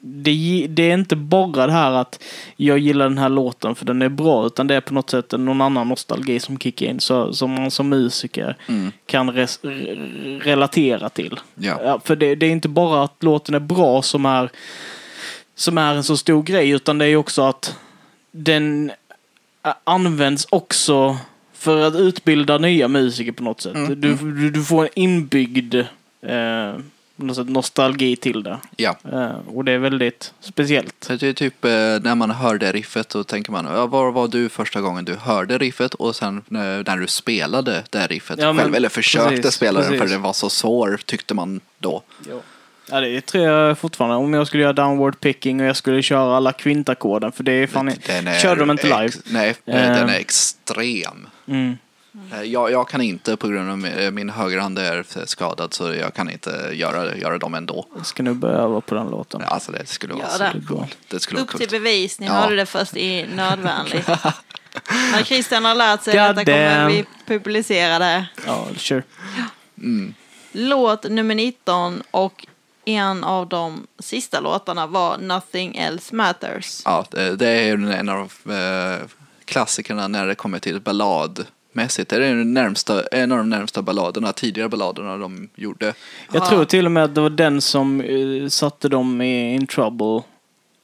det, det är inte bara det här att jag gillar den här låten för den är bra, utan det är på något sätt någon annan nostalgi som kickar in, så, som man som musiker
Mm.
kan res, re- relatera till.
Ja.
Ja, för det, det är inte bara att låten är bra som är, som är en så stor grej, utan det är också att den används också för att utbilda nya musiker på något sätt.
Mm,
Du, du, du får en inbyggd eh, nostalgi till det.
ja.
Eh, och det är väldigt speciellt.
Det är typ eh, när man hör det riffet så tänker man, ja, var var du första gången du hörde riffet och sen eh, när du spelade det riffet
Ja, men
själv, eller försökte
precis,
spela den för det var så svår tyckte man då.
Ja, det tror jag fortfarande. Om jag skulle göra downward picking och jag skulle köra alla kvintackorden, för det är fan...
Den är
körde de inte live?
Nej, den är extrem.
Mm.
Eh, Jag, jag kan inte på grund av min, min högerhand är skadad så jag kan inte göra, göra dem ändå.
Ska nu börja öva på den låten.
Alltså det skulle vara så
det.
coolt. Det skulle vara
Upp till
coolt.
bevis, ni
Ja.
hörde det först i Nödvändig. När Christian har lärt sig
God
detta kommer vi publicera det.
Ja, sure.
Låt nummer 19 och en av de sista låtarna var Nothing Else Matters.
Ja, det det är en av eh, klassikerna när det kommer till balladmässigt. Det är den närmsta, en av de närmsta balladerna, tidigare balladerna de gjorde.
Jag
Ja.
tror till och med att det var den som eh, satte dem i In Trouble.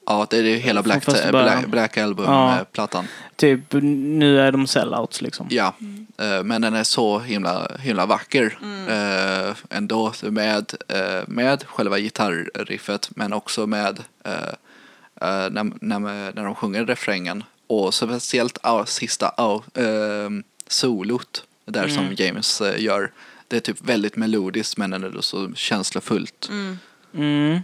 Ja, det är ju hela Black. Black, Black
Ja.
Album-plattan.
Typ, nu är de sellouts liksom.
Ja, eh, men den är så himla, himla vacker eh, ändå med, med själva gitarrriffet men också med när, när, när de sjunger refrängen och speciellt uh, sista uh, uh, solot där som James eh, gör. Det är typ väldigt melodiskt men ändå så känslofullt.
Mm.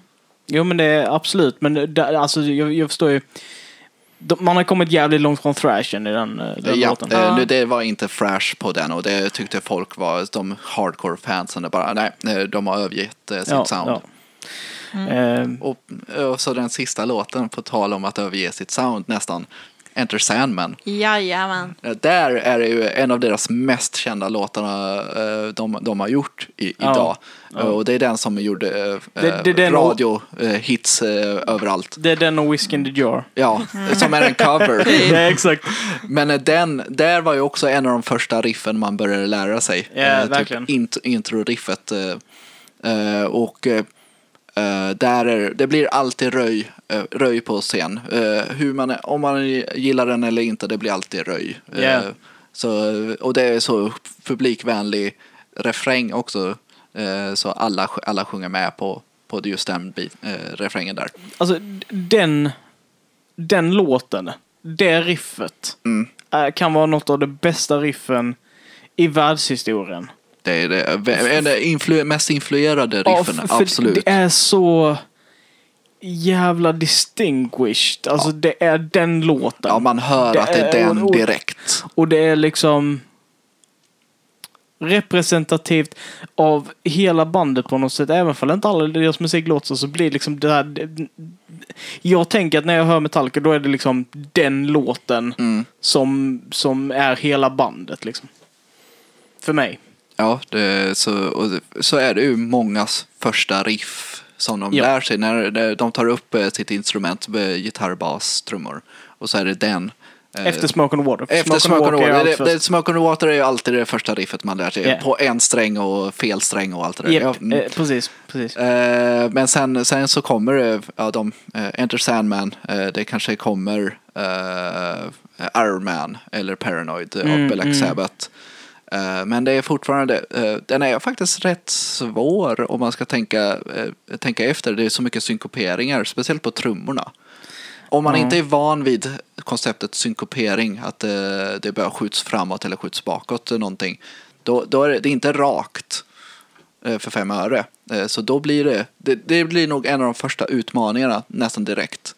Jo men det är absolut, men det, alltså jag, jag förstår ju. Man har kommit jävligt långt från thrashen i den, eh, den
Ja,
låten.
eh, nu, det var inte fresh på den och det tyckte folk var de hardcore fansen. Bara, nej, eh, de har övergett eh, sitt
Ja,
sound.
ja. Eh,
Och, och så den sista låten, på tal om att överge sitt sound nästan, Enter Sandman.
Jajamän.
Eh, Där är det ju en av deras mest kända låtarna eh, de, de har gjort i,
Ja.
idag. Eh, Och det är den som gjorde eh,
och-
radio-hits överallt.
det är den och Whiskey in the Jar.
Ja, som är en cover.
ja, exakt.
Men eh, den, där var ju också en av de första riffen man började lära sig.
Ja,
Eh,
verkligen.
Typ int, intro-riffet. eh, eh, och eh, där är, det blir alltid röj, eh, röj på scen. Eh, hur man, om man gillar den eller inte, det blir alltid röj.
Ja.
så, och det är så publikvänlig refräng också. så alla, alla sjunger med på, på just den bit, refrängen där.
Alltså den, den låten, det riffet,
Mm.
kan vara något av de bästa riffen i världshistorien.
Det är det, är det influ, mest influerade
Ja,
riffen,
för
absolut.
Det är så jävla distinguished. Alltså det är den låten.
Ja, man hör
Det
att det är den direkt.
Och det är liksom representativt av hela bandet på något sätt. Även om inte alla deras musik låter så, så blir liksom det här... det- Jag tänker att när jag hör Metallica då är det liksom den låten
Mm.
som, som är hela bandet liksom. För mig.
Ja, det, så, och så är det ju mångas första riff som de
Ja.
lär sig när de tar upp eh, sitt instrument, gitarr, bas, trummor. Och så är det den. eh,
Efter Smoke on Water.
Efter Smoke on
är
Water.
allt
Det, Smoke on Water är ju alltid det första riffet man lär sig.
Ja.
På en sträng och fel sträng och allt det där.
Japp,
Ja, mm.
eh, precis, precis.
Eh, men sen, sen så kommer det, ja, de, eh, Enter Sandman, eh, det kanske kommer Iron Man eller Paranoid
Mm,
av Black
mm.
Sabbath. Men det är fortfarande, eh, den är faktiskt rätt svår om man ska tänka, eh, tänka efter. Det är så mycket synkoperingar, speciellt på trummorna. Om man
Ja.
inte är van vid konceptet synkopering, att eh, det bara skjuts framåt eller skjuts bakåt eller någonting, då, då är det, inte rakt eh, för fem öre. Eh, Så då blir det, det, det blir nog en av de första utmaningarna nästan direkt.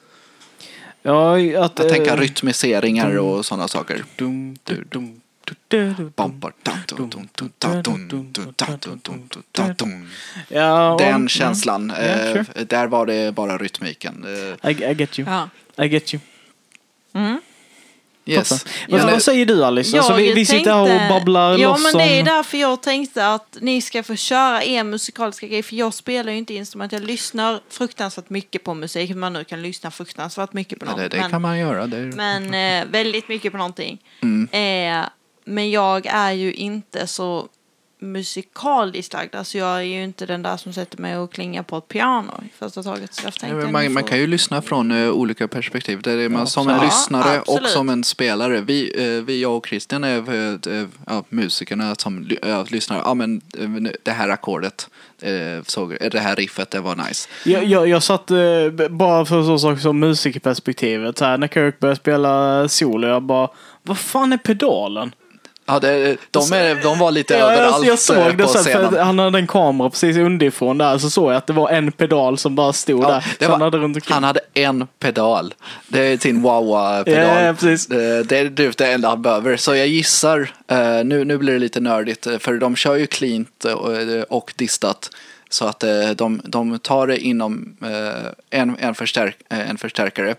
Ja, att...
Att
eh,
tänka rytmiseringar och sådana saker.
dum, dum, dum,
den känslan. Där var det bara rytmiken.
I, get you. I get you.
Yes. Men.
Vad säger du Alice? Alltså, vi, vi sitter här och babblar
ja,
loss.
Ja men det är därför jag tänkte att ni ska få köra er musikaliska grej. För jag spelar ju inte instrument. Jag lyssnar fruktansvärt mycket på musik. Man nu kan lyssna fruktansvärt mycket på något.
Ja, det, det
men,
kan man göra. Är...
Men eh, väldigt mycket på någonting.
Mm.
Eh, men jag är ju inte så musikaliskt lagd. Alltså jag är ju inte den där som sätter mig och klingar på ett piano i första taget. Så
Ja,
tänkte jag
man, man kan ju lyssna från eh, olika perspektiv. Det är man, som en
Ja,
lyssnare och
absolut.
som en spelare. Vi, uh, vi jag och Christian är uh, ja, musikerna som ly- ja, lyssnar. Ja, men det här ackordet, uh, såg, det här riffet, det var nice.
Jag, jag, jag satt eh, bara för så sak som musikerperspektivet. Så här, när Kirk började spela solo, jag bara, vad fan är pedalen?
Ja, det, de, är, de var lite
Ja,
överallt
jag, jag såg
eh,
det
på
sen,
scenen.
han hade en kamera precis underifrån där, så såg jag att det var en pedal som bara stod
Ja,
där. Så han
var,
hade runt omkring.
han hade en pedal. Det är sin wah-wah-pedal.
Ja, ja, precis.
Det, det är typ det enda han behöver. Så jag gissar, eh, nu, nu blir det lite nördigt, eh, för de kör ju cleant och, distat. Så att eh, de, de tar det inom eh, en, en, förstärk, eh, en förstärkare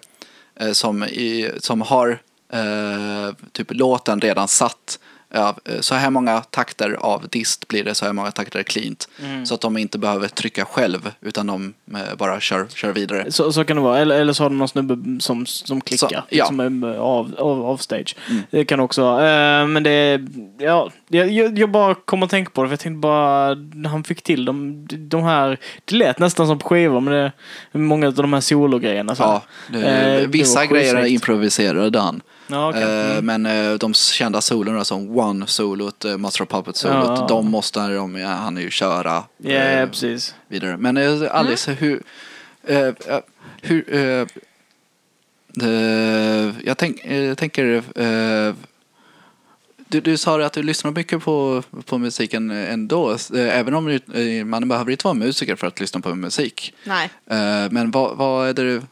eh, som, i, som har eh, typ låten redan satt. Ja, eh, så här många takter av dist blir det, så här många takter cleant.
Mm.
Så att de inte behöver trycka själv, utan de eh, bara kör, kör vidare.
Så, så kan det vara. Eller, eller så har de någon snubbe som, som klickar.
Så, ja.
Som är av, av, av stage. Det kan också vara. Eh, men det ja, jag, jag, bara kom att tänka på det. För jag tänkte bara, han fick till de, de här. Det lät nästan som på skivor. Men det, många av de här sologrejerna. så.
Ja, det,
Eh,
vissa grejer improviserade han.
Ja, okej.
Eh,
Mm.
Men eh, de kända solorna som One-solot, eh, Master of Puppet-solot,
Ja.
de måste de, ja, han ju köra
Ja,
eh,
precis.
vidare. Men Alice, hur... eh, hur eh, jag tänk, eh, tänker... du, du sa att du lyssnar mycket på, på musiken ändå, även om du- man behöver inte vara musiker för att lyssna på musik.
Nej.
Men vad, vad är det... vad-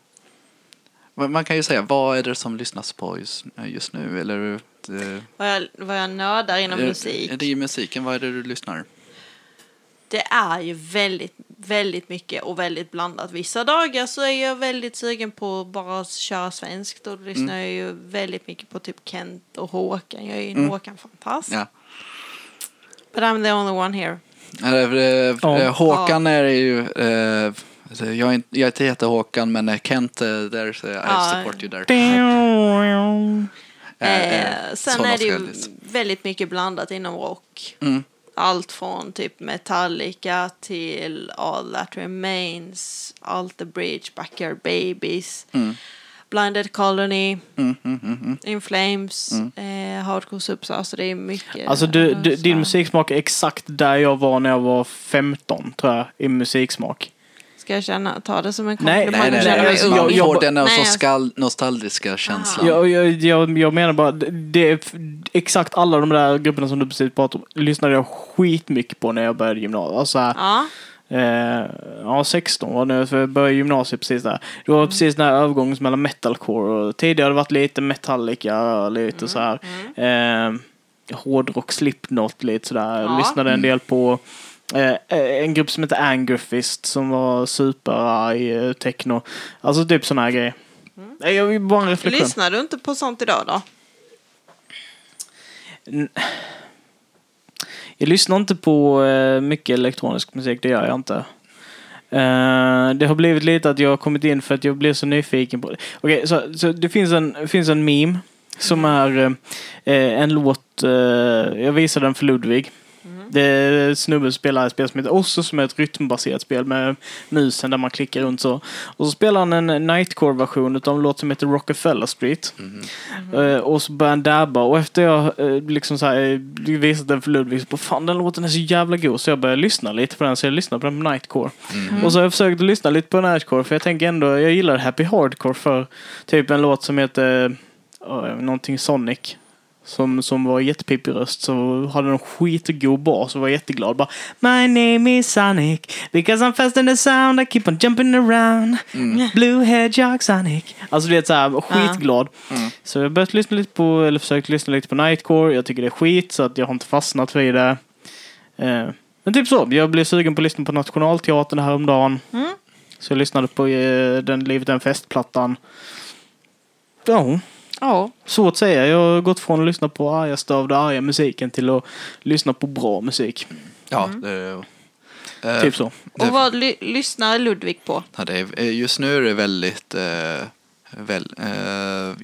Man kan ju säga, vad är det som lyssnas på just, just nu? Eller, eh,
Vad jag, vad jag nördar inom
är-
musik.
Är det i musiken, vad är det du lyssnar?
Det är ju väldigt, väldigt mycket och väldigt blandat. Vissa dagar så är jag väldigt sugen på att bara köra svenskt. Då lyssnar jag ju väldigt mycket på typ Kent och Håkan. Jag är ju en Håkan-fantast.
Ja.
But I'm the only one here.
Eh, eh, Håkan är ju... jag, är inte, jag är inte jättehåkan, men Kent, där så I
Ja.
support you there.
Eh,
Eh,
sen är det ju väldigt mycket blandat inom rock.
Mm.
Allt från typ Metallica till All That Remains, Alter Bridge, Backyard Babies, Blinded Colony,
Mm, mm, mm, mm.
In Flames, eh, Hardcore Subs. Alltså det är mycket.
Alltså du, du, din musiksmak är exakt där jag var när jag var 15 tror jag. I musiksmak.
Ska jag känna, ta det som en
Nej,
komplimang?
Nej, nej, nej.
mig
jag- jag-
får
jag-
den
Nej,
så
jag-
skall, nostalgiska känslan.
Jag, jag, jag, jag menar bara, det exakt alla de där grupperna som du precis pratade om lyssnade jag skitmycket på när jag började gymnasiet. Alltså,
Ja,
eh, ja, 16 var det nu, för jag började gymnasiet precis där. Det var precis den här övergången mellan metalcore och tidigare har det varit lite Metallica, lite så här. Eh, hårdrock, Slipknot, lite sådär. Jag
Ja.
lyssnade en del på en grupp som heter Angerfist som var superarg eh, techno. Alltså typ sådana här grejer. Nej, Jag vill bara en reflektion.
lyssnar du inte på sånt idag då?
Jag lyssnar inte på eh, mycket elektronisk musik, det gör jag inte. Eh, det har blivit lite att jag har kommit in för att jag blev så nyfiken på det. Okej, så, så det finns en, finns en meme som är eh, en låt, eh, jag visade den för Ludvig. Det är snubben spelar ett spel som heter Osso som är ett rytmbaserat spel med musen där man klickar runt så. Och så spelar han en Nightcore-version av en låt som heter Rockefeller Street. Eh, och så börjar han dabba och efter jag eh, liksom så här, eh, visat den för Ludvig så bara fan den låten är så jävla god så jag började lyssna lite på den så jag lyssnade på den på Nightcore. Och så har jag försökt lyssna lite på Nightcore för jag tänker ändå jag gillar Happy Hardcore för typ en låt som heter någonting Sonic. Som, som var jättepippig röst så hade en skitgod bas och var jätteglad. Bara My name is Sonic because I'm fast in the sound I keep on jumping around Blue Hedgehog Sonic. Alltså du vet såhär skitglad. Så jag har börjat lyssna lite på, eller försökt lyssna lite på Nightcore. Jag tycker det är skit så att jag har inte fastnat vid det. Eh, men typ så, jag blev sugen på att lyssna på Nationalteatern häromdagen. Så jag lyssnade på eh, den Livet är en festplattan. Ja,
Ja.
svårt att säga. Jag har gått från att lyssna på argaste av den arga musiken till att lyssna på bra musik.
Ja, det, eh,
Typ så.
Och vad ly- lyssnar Ludvig på?
Ja, det är, eh, just nu är det väldigt... Eh, väl, eh,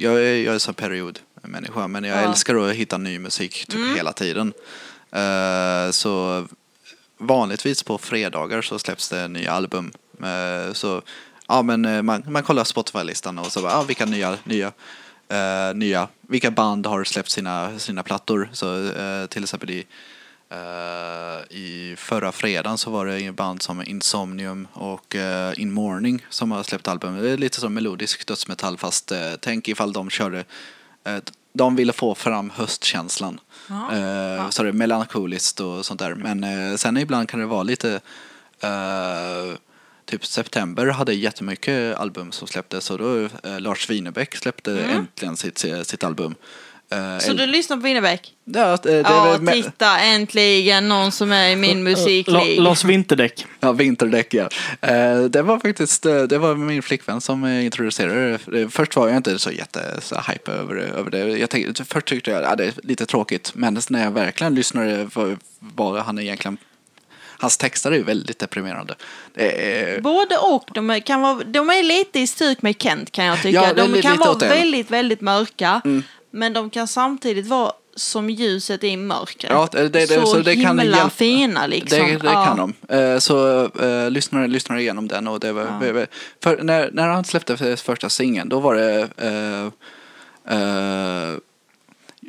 jag, är, jag är så periodmänniska, men jag
Ja.
älskar att hitta ny musik typ hela tiden. Eh, så vanligtvis på fredagar så släpps det nya album. Eh, så ja, men man, man kollar Spotify-listan och så bara, ah, vilka nya, nya, eh, nya, vilka band har släppt sina, sina plattor. Så eh, till exempel i Eh, I förra fredagen så var det band som Insomnium och eh, In Morning som har släppt album. Det är lite som melodisk dödsmetall fast eh, tänk ifall de körde eh, de ville få fram höstkänslan.
Ja.
Eh, Så det är melankoliskt och sånt där. Men eh, sen ibland kan det vara lite eh, Typ september hade jättemycket album som släpptes och då eh, Lars Winnerbäck släppte äntligen sitt, sitt album. Eh,
Så du lyssnar på Winnerbäck?
ja, eh, det,
Ja,
med-
titta äntligen någon som är i min
La,
musiklig.
Lars Vinterdäck.
Ja, vinterdäck ja. Eh, det var faktiskt eh, det var min flickvän som eh, introducerade det. Eh, Först var jag inte så jätte så hype över, över det. Jag tänkte, först tyckte jag att det är lite tråkigt. Men när jag verkligen lyssnade på vad han egentligen... Hans texter är ju väldigt deprimerande. Är,
Både och. De kan vara, de är lite i stuk med Kent kan jag tycka.
Ja,
de kan vara.
Mm.
väldigt, väldigt mörka. Men de kan samtidigt vara som ljuset i mörkret.
Ja, det- det-
så,
så det kan
himla
hjälpa-
fina liksom.
Det, det
ja.
kan de. Eh, Så uh, lyssnar, lyssnar igenom den och det var, för när, när han släppte första singeln då var det eh, eh,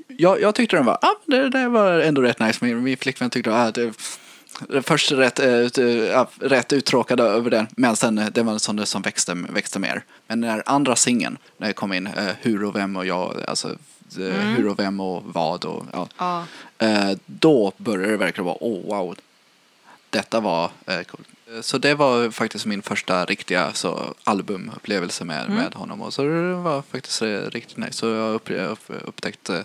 jag, jag tyckte den var, ah, det, det var ändå rätt nice. Min, min flickvän tyckte ah, det, det först rätt, ja, rätt uttråkad över den, men sen eh, det var en sån som växte, växte mer. Men när andra singeln, när det kom in, eh, hur och vem och jag, alltså eh, hur och vem och vad och ja.
Ja.
Eh, då började det verkligen vara, oh wow, detta var eh, coolt. Så det var faktiskt min första riktiga så, albumupplevelse med, med honom. Och så det var faktiskt riktigt nice. Så jag upp, upp, upptäckte han,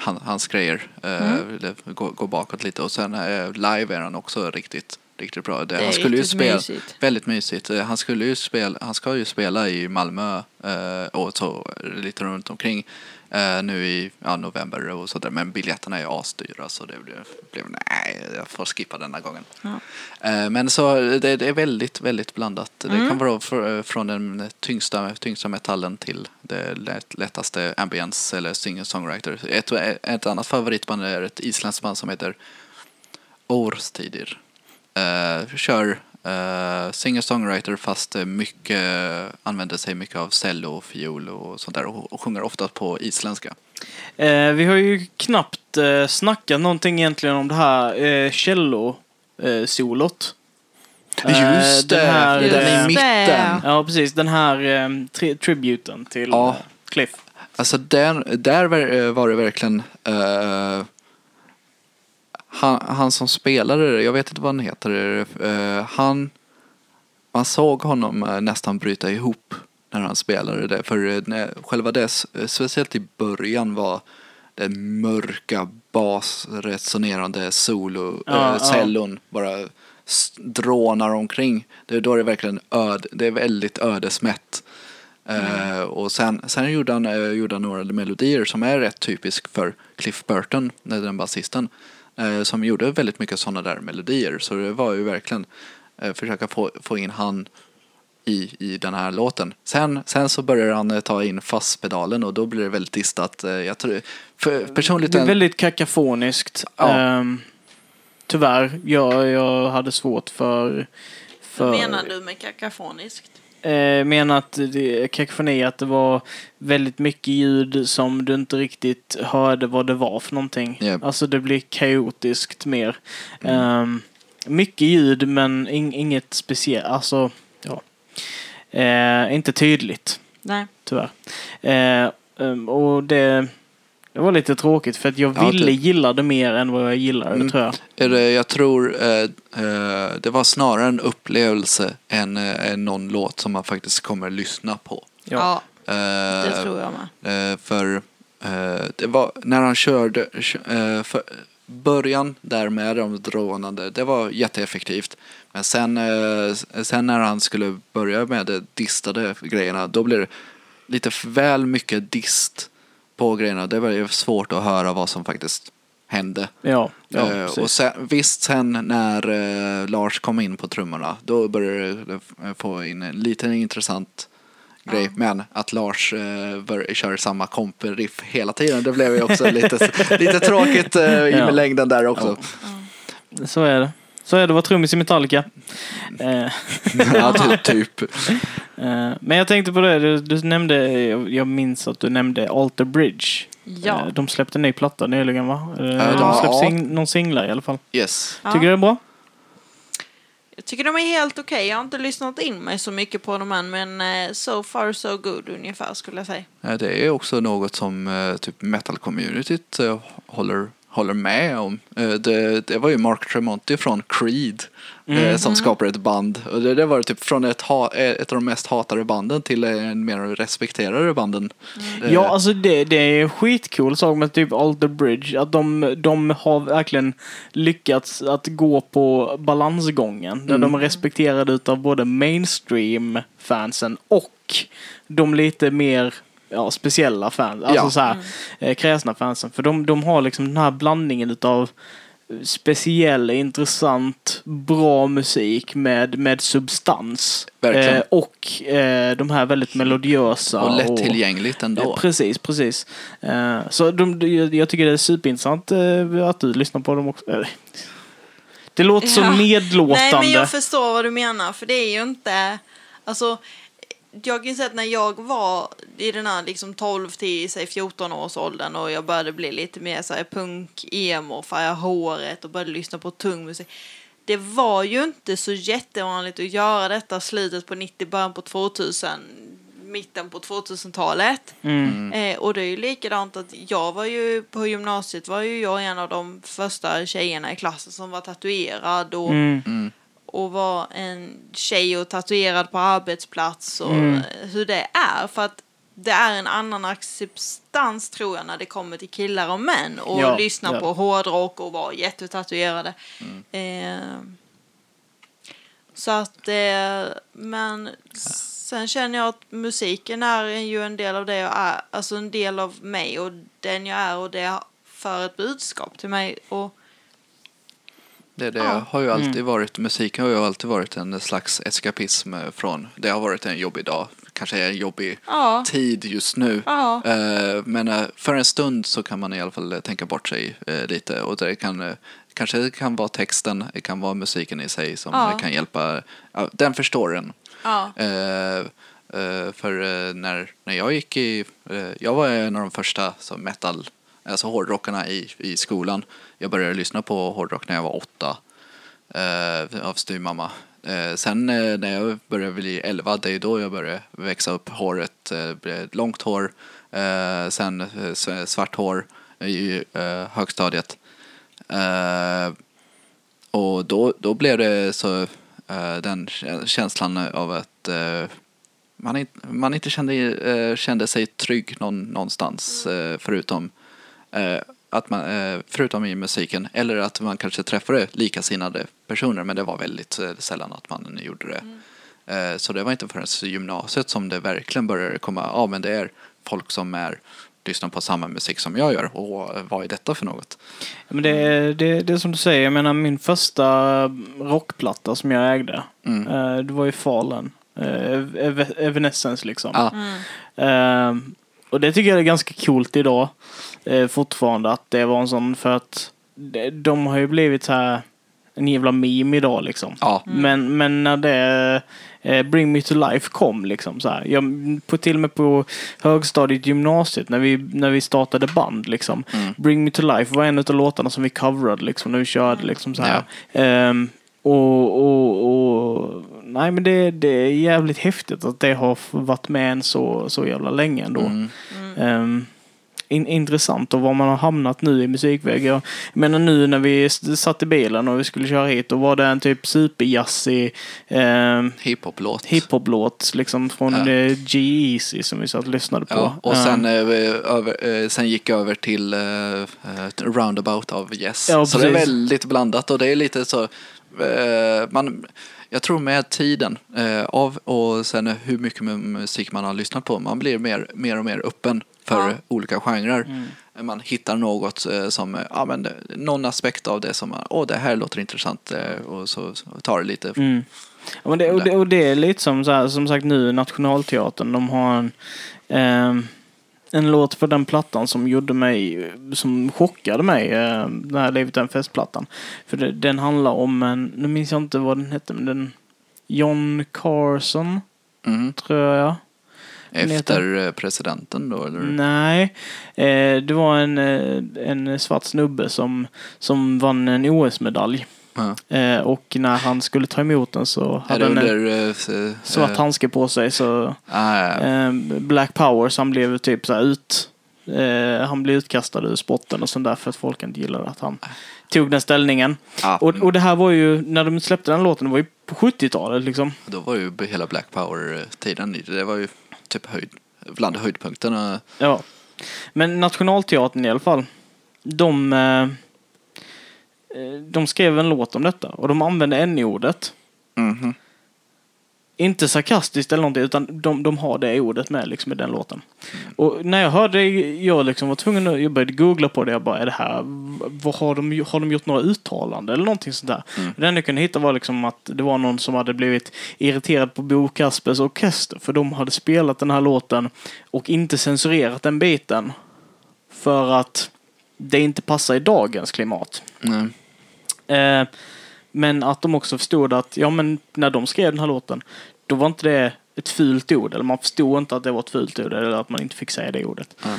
hans grejer. Eh, ville gå, gå bakåt lite. Och sen eh, live är han också riktigt, riktigt bra. Det,
är
han skulle ju spela,
mysigt.
Väldigt mysigt. Eh, Han, skulle ju spela, han ska ju spela i Malmö eh, och så lite runt omkring eh, nu i ja, november och sådär. Men biljetterna är ju asdyra så det blev, blev nej, jag får skippa denna gången.
Ja.
Eh, men så det, det är väldigt, väldigt blandat. Det
Mm.
kan vara för, från den tyngsta, tyngsta metallen till det lätt, lättaste ambience eller singer-songwriter. Ett, ett annat favoritband är ett isländskt band som heter Årstidir. Uh, kör uh, singer-songwriter fast eh, mycket, använder sig mycket av cello och fiol och sånt där och, och sjunger ofta på isländska.
Eh, vi har ju knappt eh, snackat någonting egentligen om det här eh, cello-solot.
Just det,
den här,
där i
eh,
mitten.
Ja, precis. Den här eh, tri- tributen till
Ja.
eh, Cliff.
Alltså där, där var- eh, det verkligen eh, han, han som spelade det, jag vet inte vad han heter, eh, han man såg honom eh, nästan bryta ihop när han spelade det. För eh, när, själva det, eh, speciellt i början var den mörka basresonerande solo,
Ja, ja.
cellon bara drånar omkring. Det är då det är verkligen öd, det är väldigt ödesmätt. Eh, och sen, sen gjorde, han, eh, gjorde han några melodier som är rätt typisk för Cliff Burton, den basisten. Eh, som gjorde väldigt mycket sådana där melodier. Så det var ju verkligen eh, försöka få, få in han i, i den här låten. Sen, sen så börjar han eh, ta in fasspedalen och då blir det väldigt distat. Eh, jag tror, för, personligt
Det är väldigt kakafoniskt.
Ja.
Ehm, tyvärr. Jag, jag hade svårt för... för
Vad menar du med kakafoniskt?
Eh, menar att det, kakafoni, att det var väldigt mycket ljud som du inte riktigt hörde vad det var för någonting.
Japp.
Alltså det blir kaotiskt mer. Ehm, mycket ljud men in, inget speciellt, alltså ja. Eh, inte tydligt
Nej.
tyvärr. Eh, ehm, och det, det var lite tråkigt för att jag
Ja,
ville
det-
gilla det mer än vad jag gillade
Mm.
tror jag.
Jag tror eh, eh, det var snarare en upplevelse än, eh, någon låt som man faktiskt kommer lyssna på.
Ja,
Eh,
det tror jag med.
Eh, för eh, det var när han körde, kö- eh, för, början där med de drånande, det var jätteeffektivt. Men sen, eh, sen när han skulle börja med de distade grejerna, då blev det lite väl mycket dist på grejerna. Det var ju svårt att höra vad som faktiskt hände.
Ja, ja
Eh, och sen, visst, sen när eh, Lars kom in på trummorna, då började det eh, få in en liten intressant grej. Men att Lars eh, bör, kör samma komp-riff hela tiden, det blev ju också lite, lite tråkigt eh, i
Ja.
längden där också.
Så är det. Så är det att vara trummis i Metallica. Eh,
Ja, ty, typ.
Eh, Men jag tänkte på det, du, du nämnde, jag minns att du nämnde Alter Bridge.
Ja.
Eh, De släppte en ny platta nyligen va?
De-
släppte
ja.
sing, någon singlar i alla fall.
Yes.
Ja.
Tycker du det är bra?
Jag tycker de är helt okej. Jag har inte lyssnat in mig så mycket på dem än, men so far so good ungefär skulle jag säga.
Ja, Det är också något som typ metal-communityt håller, håller med om. Eh, Det, det var ju Mark Tremonti från Creed eh, som skapade ett band. Och det, det var typ från ett, ha, eh, ett av de mest hatade banden till en mer respekterade banden. Eh,
Ja, alltså det, det är en skitcool sak med typ Alter Bridge. Att de, de har verkligen lyckats att gå på balansgången. Där de är respekterade utav både mainstream-fansen och de lite mer ja, speciella fans. Alltså
Ja.
så här, eh, kräsna fansen. För de, de har liksom den här blandningen utav speciell, intressant, bra musik med, med substans. Eh, och eh, de här väldigt melodiösa.
och lättillgängligt ändå.
Eh, Precis, precis. Eh, så de, jag tycker det är superintressant eh, att du lyssnar på dem också. Eh, Det låter så
Ja.
nedlåtande.
Nej, men jag förstår vad du menar, för det är ju inte... Alltså, jag kan säga att när jag var i den här liksom 12 till säg 14 års åldern och jag började bli lite mer så här punk, emo, färga håret och började lyssna på tung musik. Det var ju inte så jättevanligt att göra detta slutet på 90, början på 2000, mitten på 2000-talet. Eh, och det är ju likadant att jag var ju på gymnasiet var ju jag en av de första tjejerna i klassen som var tatuerad och,
Mm.
Och var en tjej och tatuerad på arbetsplats och
Mm.
hur det är. För att det är en annan acceptans tror jag när det kommer till killar och män och
Ja,
lyssna
ja.
på hårdrock och vara jättetatuerade.
Mm.
Eh, så att, eh, men sen känner jag att musiken är ju en del av det jag är, alltså en del av mig och den jag är och det för ett budskap till mig. Och
Det, det
Ja.
har ju alltid
Mm.
varit, musiken har ju alltid varit en slags eskapism från, det har varit en jobbig dag, kanske en jobbig
ja,
tid just nu.
ja,
Eh, Men eh, för en stund så kan man i alla fall eh, tänka bort sig lite och det kan kanske det kan vara texten, det kan vara musiken i sig som kan hjälpa, den förstår en. för när, när jag gick i, jag var en av de första som metal, alltså hårdrockarna i, i skolan. Jag började lyssna på hårdrock när jag var åtta eh, av styvmamma. Eh, sen eh, när jag började bli elva, det är då jag började växa upp håret, eh, långt hår, eh, sen eh, svart hår i eh, högstadiet. Eh, och då, då blev det så eh, den känslan av att eh, man, inte, man inte kände, eh, kände sig trygg någon, någonstans eh, förutom eh, att man, eh, förutom i musiken eller att man kanske träffade likasinnade personer men det var väldigt eh, sällan att man gjorde det. Eh, så det var inte förrän gymnasiet som det verkligen började komma, ja men det är folk som är lyssnar på samma musik som jag gör och eh, vad är detta för något?
Men det, är- det, det är som du säger, jag menar min första rockplatta som jag ägde,
Mm.
eh, det var ju Fallen. Eh, Ev- Evanescence liksom.
Ja,
Eh, och det tycker jag är ganska coolt idag. Eh, fortfarande att det var en sån för att de, de har ju blivit så här en jävla meme idag liksom.
ja,
Men, men när det eh, Bring Me To Life kom liksom så här. Jag, på, till och med på högstadiet gymnasiet när vi, när vi startade band liksom.
Mm.
Bring Me To Life var en av låtarna som vi coverade liksom när vi körde liksom så här. Ehm, och, och, och nej men det, det är jävligt häftigt att det har varit med en så, så jävla länge ändå.
mm.
Ehm, in, intressant och var man har hamnat nu i musikväg. Jag menar nu när vi satt i bilen och vi skulle köra hit, då var det en typ superjazzig um,
hiphop-låt.
hiphop-låt liksom från
Ja.
ja. G-Eazy som vi satt och lyssnade på.
Ja, och sen, eh, över, eh, sen gick jag över till eh, Roundabout av Yes.
Ja,
så det är väldigt blandat och det är lite så, eh, man, jag tror med tiden eh, av och sen hur mycket mu- musik man har lyssnat på, man blir mer, mer och mer öppen för
Ja.
olika genrer.
Mm.
Man hittar något eh, som, eh, ja men någon aspekt av det som, åh det här låter intressant eh, och så, tar det lite.
Mm. Men det, och, det, och det är lite som, så här, som sagt nu Nationalteatern. De har en, ehm, en låt på den plattan som gjorde mig, som chockade mig. Eh, den här Livet är en festplattan. För den handlar om en, nu minns jag inte vad den hette, men den John Carson,
Mm.
tror jag.
Efter eh, presidenten då eller?
Nej, eh, det var en, eh, en svart snubbe som, som vann en OS-medalj. Eh, och när han skulle ta emot den så hade han en svart handske på sig. Så
ah,
Black Power, så han blev typ så ut... Han blev utkastad ur spotten och sånt där för att folk inte gillade att han tog den ställningen.
Ja,
Och, och det här var ju, när de släppte den låten, det var ju på 70-talet liksom.
Då var ju hela Black Power-tiden, det var ju typ höjd, bland höjdpunkterna.
Ja. Men Nationalteatern i alla fall. De, eh, eh, de skrev en låt om detta och de använde n-ordet.
Mhm.
Inte sarkastiskt eller någonting utan de, de har det ordet med liksom i den låten. Och när jag hörde, jag liksom var tvungen att, jag började googla på det. Jag bara, är det här, vad har de, har de gjort några uttalanden eller någonting sånt där? Det enda jag kunde hitta var liksom att det var någon som hade blivit irriterad på Bo Kaspers orkester för de hade spelat den här låten och inte censurerat den biten. För att det inte passar i dagens klimat.
Nej.
Eh, men att de också förstod att ja, men när de skrev den här låten, då var inte det ett fult ord. Eller man förstod inte att det var ett fult ord eller att man inte fick säga det ordet.
Ja.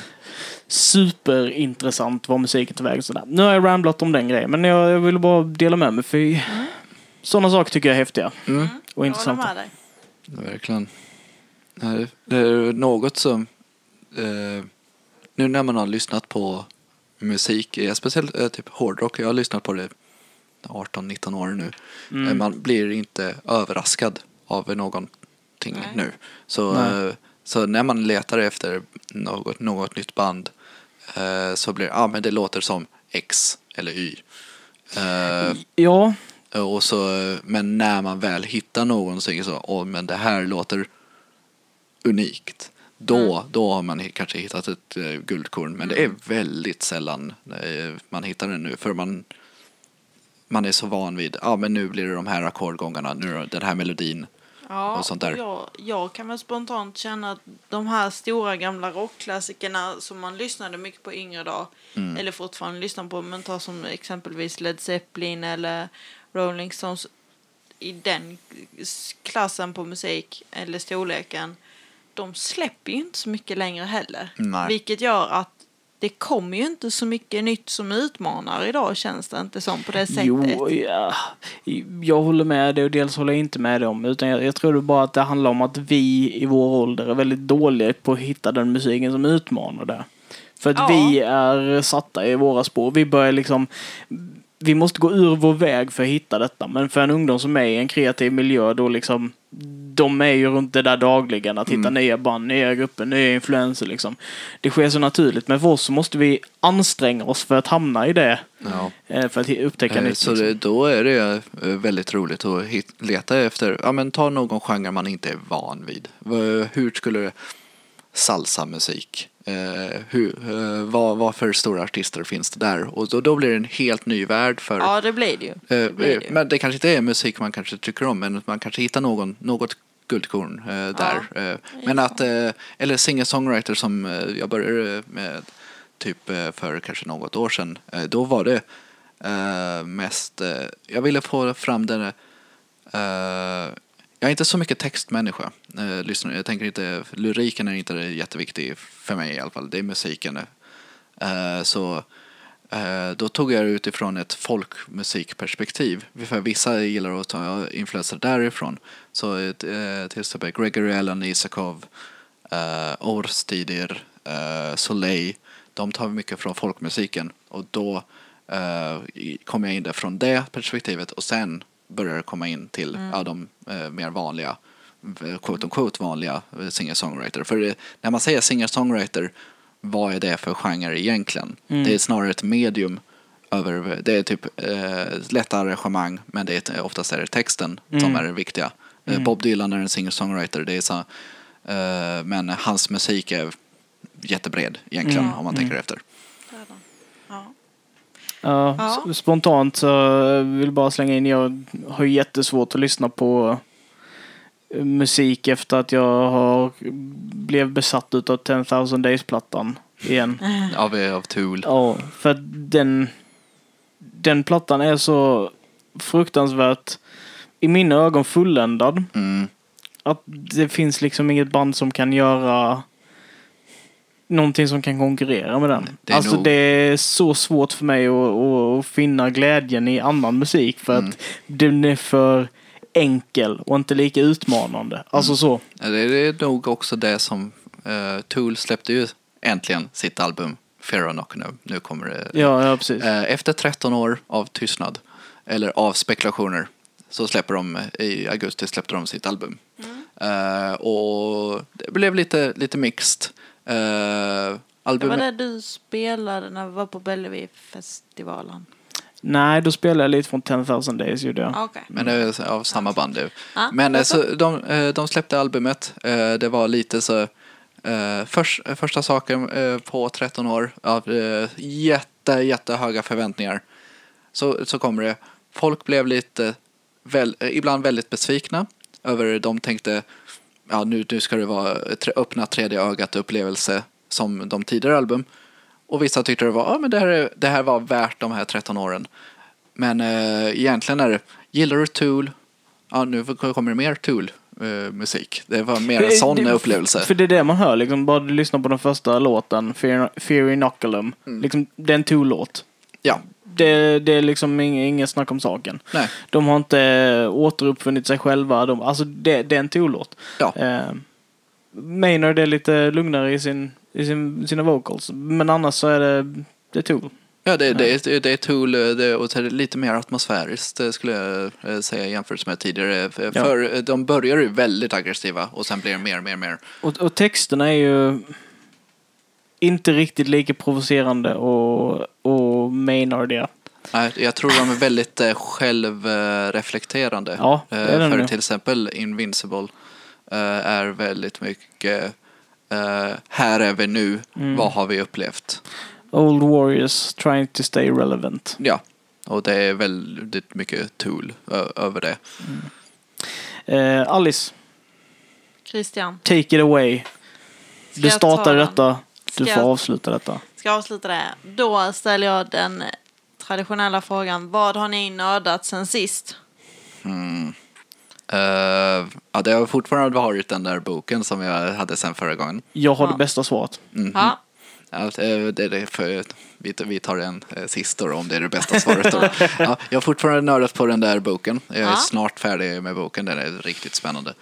Superintressant var musiken till vägen. Sådär. Nu har jag ramblat om den grejen, men jag, jag ville bara dela med mig. För sådana saker tycker jag är häftiga
Mm.
och
Jag håller
intressanta.
med dig.
Verkligen. Nej, Det är något som... Eh, nu när man har lyssnat på musik, eh, speciellt eh, typ hårdrock, jag har lyssnat på det 18-19 år nu.
Mm.
Eh, Man blir inte överraskad av någonting
Nej.
nu. Så,
Nej.
eh, så när man letar efter något, något nytt band eh, så blir det, ah, men det låter som X eller Y.
Ja,
och så, men när man väl hittar någonting så, åh men det här låter unikt. Då, då har man kanske hittat ett guldkorn. Men det är väldigt sällan man hittar det nu. För man, man är så van vid, ja men nu blir det de här ackordgångarna, nu den här melodin.
Ja,
och sånt där.
Jag, jag kan väl spontant känna att de här stora gamla rockklassikerna som man lyssnade mycket på yngre dag,
Mm.
eller fortfarande lyssnar på, men ta som exempelvis Led Zeppelin eller Rolling Stones, i den klassen på musik eller storleken, de släpper ju inte så mycket längre heller.
Nej.
Vilket gör att det kommer ju inte så mycket nytt som utmanar idag känns det inte som på det sättet.
Jo, ja. Jag håller med dig och dels håller jag inte med dig om. Utan jag, jag tror det bara att det handlar om att vi i vår ålder är väldigt dåliga på att hitta den musiken som utmanar det. För att
Ja.
vi är satta i våra spår. Vi börjar liksom... Vi måste gå ur vår väg för att hitta detta. Men för en ungdom som är i en kreativ miljö då liksom... De är ju runt det där dagligen. Att hitta nya band, nya grupper, nya influenser liksom. Det sker så naturligt. Men för oss så måste vi anstränga oss för att hamna i det.
Ja.
Eh, För att upptäcka
Eh,
nytt.
Så
liksom.
det, då är det eh, väldigt roligt att hit, leta efter, ja men ta någon genre man inte är van vid. Hur skulle det, salsamusik, eh, hur, eh, vad, vad för stora artister finns det där? Och då, då blir det en helt ny värld för
Ja, det blir det ju.
Eh,
Det blir det ju.
Men det kanske inte är musik man kanske tycker om, men man kanske hittar någon, något guldkorn eh, där. Eh, men att, eh, eller singer-songwriter som jag började med typ för kanske något år sedan. Då var det mest, jag ville få fram den jag är inte så mycket textmänniska. Eh, lyssnar, jag tänker inte, lyriken är inte jätteviktig för mig i alla fall. Det är musiken. Eh, så Eh, Då tog jag det utifrån ett folkmusikperspektiv. För vissa gillar att ta influenser därifrån. Så eh, till exempel Gregory Allen, Isakov, eh, Orstidir, eh, Soleil. De tar mycket från folkmusiken. Och då eh, kom jag in där från det perspektivet. Och sen började komma in till ja, de eh, mer vanliga eh, quote unquote vanliga eh, singer-songwriter. För det, när man säger singer-songwriter, vad är det för genre egentligen? Det är snarare ett medium över, det är typ eh, lätta arrangemang, men det är, oftast är det texten som är det viktiga. Eh, Bob Dylan är en singer-songwriter, det är så, eh, men hans musik är jättebred egentligen om man tänker efter.
Ja.
Ja, Spontant så eh, vill jag bara slänga in, jag har ju jättesvårt att lyssna på eh, musik efter att jag har blev besatt utav 10,000 Days-plattan igen.
Av, av Tool.
Ja, för den, den plattan är så fruktansvärt i mina ögon fulländad.
Mm.
Att det finns liksom inget band som kan göra någonting som kan konkurrera med den.
Det är
alltså
nog-
det är så svårt för mig att, att, att finna glädjen i annan musik för
Mm.
att den är för enkel och inte lika utmanande. Alltså så.
Ja, Det är nog också det som uh, Tool släppte ju äntligen sitt album Fear of Knock nu. Nu kommer det.
Ja, ja precis.
Eh, Efter 13 år av tystnad, eller av spekulationer, så släpper de i augusti släppte de sitt album. Eh, och det blev lite, lite mixed. Uh,
Det var
albumet,
det du spelade när vi var på Bellevue-festivalen.
Nej, då spelar jag lite från 10,000 Days gjorde jag.
Ah, Okej.
men det är av samma band nu.
Ja,
Men eh, så, de, eh, de släppte albumet. Eh, Det var lite så... eh, Först, första saken eh, på 13 år av eh, jätte, jättehöga förväntningar. Så, så kommer det. Folk blev lite, väl, eh, ibland väldigt besvikna över de tänkte ja nu, nu ska det vara tre- öppna tredje ögat upplevelse som de tidigare album. Och vissa tyckte det var, ja men det här, är, det här var värt de här 13 åren. Men eh, egentligen är det, gillar du Tool? Ja, nu kommer det mer Tool-musik. det var mer en sån
det-
upplevelse.
För det är det man hör, liksom, bara du lyssnar på den första låten, Fear, Fear Inoculum.
Mm.
Liksom, det är en Tool-låt.
Ja,
Det, det är liksom ing- inget snack om saken.
nej.
De har inte återuppfunnit sig själva. De, alltså det, det är en Tool-låt.
Ja.
Eh, Maynard är lite lugnare i, sin, i sin, sina vocals. Men annars så är det, det är Tool.
Ja, det, det, är, det är Tool det, och det är lite mer atmosfäriskt eh, skulle jag eh, säga jämfört med tidigare. För,
Ja.
eh, de börjar ju väldigt aggressiva och sen blir det mer och mer och mer.
Och, och texterna är ju inte riktigt lika provocerande och, och Maynardiga.
Nej, jag tror de är väldigt eh, självreflekterande.
Ja, det är
Eh,
de
För
nog.
till exempel Invincible eh, är väldigt mycket eh, här är vi nu,
Mm.
vad har vi upplevt?
Old Warriors trying to stay relevant.
Ja, och det är väldigt mycket tool ö- över det.
Eh, Alice,
Christian,
take it away.
Ska
Du
jag
startar
ta den?
detta. Du
Ska
får
jag-
avsluta detta.
ska jag avsluta det? Då ställer jag den traditionella frågan. Vad har ni nördat sen sist?
Eh, ja, det har fortfarande varit den där boken som jag hade sen förra gången.
Jag har
Ja.
det bästa svaret.
Mhm.
Ja,
Ja, det det är det för, vi, vi tar den eh, sist då, om det är det bästa svaret. Då. Ja, jag har fortfarande nördat på den där boken. Jag är
Ja.
snart färdig med boken, den är riktigt spännande.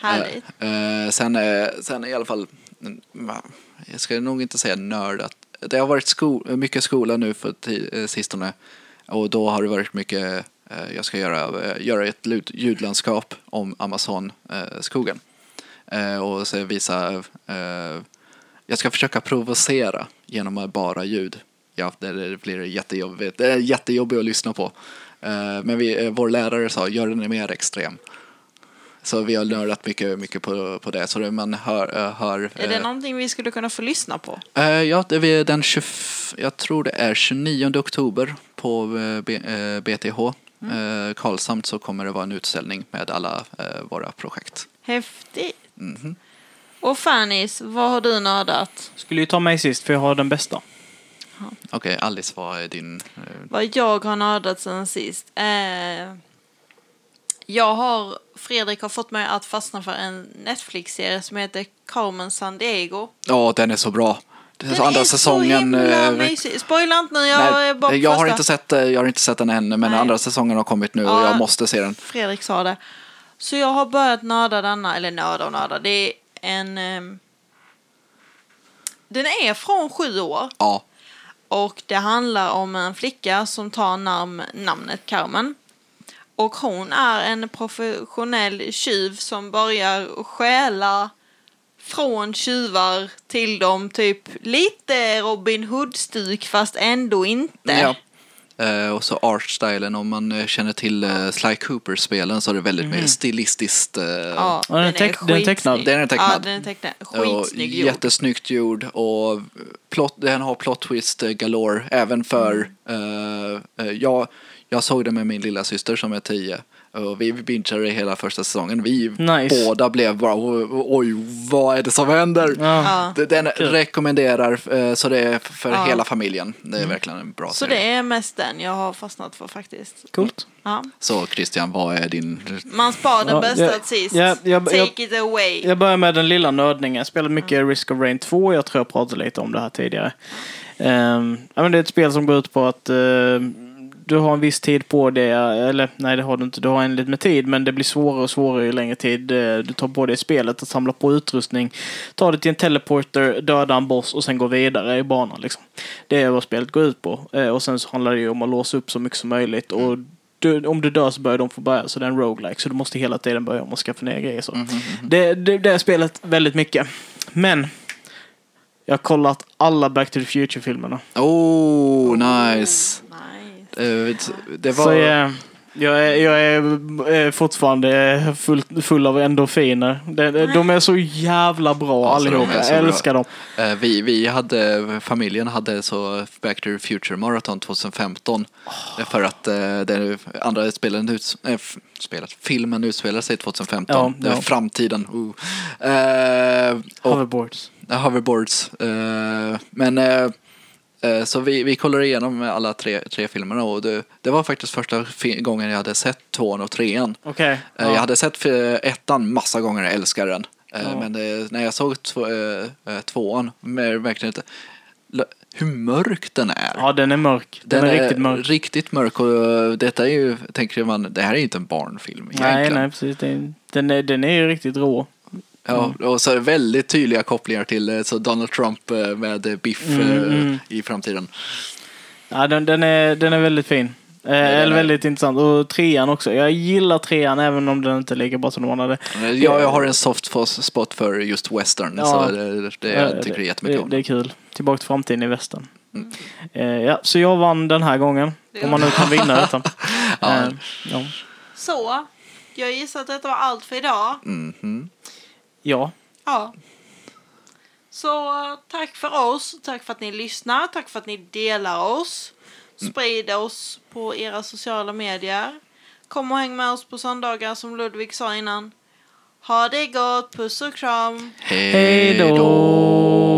härligt.
Eh, eh, sen, eh, sen i alla fall, mm, jag ska nog inte säga nördat. Det har varit sko mycket skola nu för eh, sistone. Och då har det varit mycket, eh, jag ska göra, eh, göra ett ljudlandskap om Amazon-skogen. Eh, och så visa, eh, jag ska försöka provocera genom att bara ljud. Ja, det, det blir jättejobbigt. Det är jättejobbigt att lyssna på. Eh, men vi, eh, vår lärare sa, gör den mer extrem. Så vi har nördat mycket, mycket på, på det. Så det man hör... eh, hör
Är det
eh,
någonting vi skulle kunna få lyssna på?
eh, ja, det är den 20, jag tror det är 29 oktober på eh, B, eh, BTH.
Mm.
Eh, Karlshamn så kommer det vara en utställning med alla eh, våra projekt.
Häftigt.
Mhm.
Och Fannis, vad har du nördat?
Skulle ju ta mig sist för jag har den bästa.
Okej, Alice, vad är din... Eh,
Vad jag har nördat sen sist? Jag har, Fredrik har fått mig att fastna för en Netflix-serie som heter Carmen San Diego.
Ja, den är så bra.
Den
så andra
är
säsongen...
så himla
eh,
mysig. Spoila inte nu, jag är bara
Nej, jag har, inte sett, eh, jag har inte sett den än, men
Nej.
andra säsongen har kommit nu och
Ja.
jag måste se den.
Fredrik sa det. Så jag har börjat nörda denna, eller nörda och nörda. Det är en... ehm, den är från sju år
Ja,
och det handlar om en flicka som tar namn, namnet Carmen. Och hon är en professionell tjuv som börjar stjäla från tjuvar till dem typ lite Robin Hood-stuk fast ändå inte.
ja. Eh, och så artstylen, om man eh, känner till eh, Sly Cooper-spelen så är det väldigt mer stilistiskt. Eh,
Ja,
Ja, den är teck- den är tecknad.
Den är tecknad.
Ja, den är tecknad.
och
Skitsnygg gjord.
jättesnyggt gjord och plot, den har plot twist galore även för,
Mm.
eh, eh, jag, såg det med min lilla syster som är tio Och vi bingeade hela första säsongen. Vi
Nice.
båda blev bara "Oj, vad är det som händer?
Ja.
Den rekommenderar, eh, så det är för
Ja.
hela familjen. Det är
Mm.
verkligen en bra
Så
serie.
det är mest den jag har fastnat för faktiskt.
Coolt.
Ja.
Så Christian, vad är din...
Man spar den
Ja,
bästa till sist.
ja, jag-
Take
jag-
it away.
Jag börjar med den lilla nördningen. Jag spelade mycket Risk of Rain 2. Jag tror jag pratade lite om det här tidigare. Ehm, ja, men det är ett spel som går ut på att eh, du har en viss tid på det. Eller nej, det har du inte. Du har en lite med tid. Men det blir svårare och svårare ju längre tid eh, du tar på dig i spelet. Att samla på utrustning. Ta det till en teleporter, döda en boss och sen gå vidare i banan. Liksom. Det är vad spelet går ut på. Eh, och sen så handlar det ju om att låsa upp så mycket som möjligt. Och du, om du dör så börjar de få börja. Så det är en roguelike. Så du måste hela tiden börja om och skaffa ner grejer. Så. Det, det, det är spelet väldigt mycket. Men jag har kollat alla Back to the Future-filmerna.
Oh, nice. Eh, Det
Så
var...
jag, är, jag är eh, fortfarande full, full av endorfiner. De, de, är så jävla bra
Alltså,
allihopa. Jag
bra.
älskar dem.
Eh, Vi, vi hade, familjen hade så Back to the Future Marathon 2015. Eh, För att eh, den andra spelen ut, äh, spelet, filmen utspelar sig 2015.
Ja,
det är
ja.
framtiden. Uh. Eh, och,
Hoverboards.
Ja, hoverboards. Eh, men eh, eh, så vi, vi kollade igenom alla tre, tre filmerna och det, det var faktiskt första gången jag hade sett tvåan och trean.
Okej.
Eh,
ja.
Jag hade sett eh, ettan massa gånger, jag älskar den. Eh,
Ja.
Men eh, när jag såg två, eh, eh, tvåan, verkligen inte hur mörk den är.
ja, den är mörk. Den, är, riktigt mörk.
Riktigt mörk och eh, detta är ju, tänker man, det här är inte en barnfilm
Nej,
egentligen.
nej, precis. Den, den, är, den är ju riktigt rå.
Ja, och så är det väldigt tydliga kopplingar till eh, så Donald Trump eh, med Biff
Mm,
eh,
mm.
i framtiden.
Ja, den, den, är, den är väldigt fin. Eh, eller väldigt intressant. Och trean också. Jag gillar trean även om den inte är lika bra som de andra.
Eh, Jag, har en soft spot för just western,
Ja.
så det, det, jag tycker
det,
jättemycket
det,
om
det är kul. Tillbaka till framtiden i västern. Eh, ja, så jag vann den här gången. Om man nu kan vinna detta.
Ja.
Eh, ja.
Så, jag gissar att detta var allt för idag.
Mhm.
Ja.
Ja. Så tack för oss, tack för att ni lyssnar, tack för att ni delar oss. Sprid oss på era sociala medier. Kom och häng med oss på söndagar som Ludvig sa innan. Ha det gott, puss och kram.
Hej då!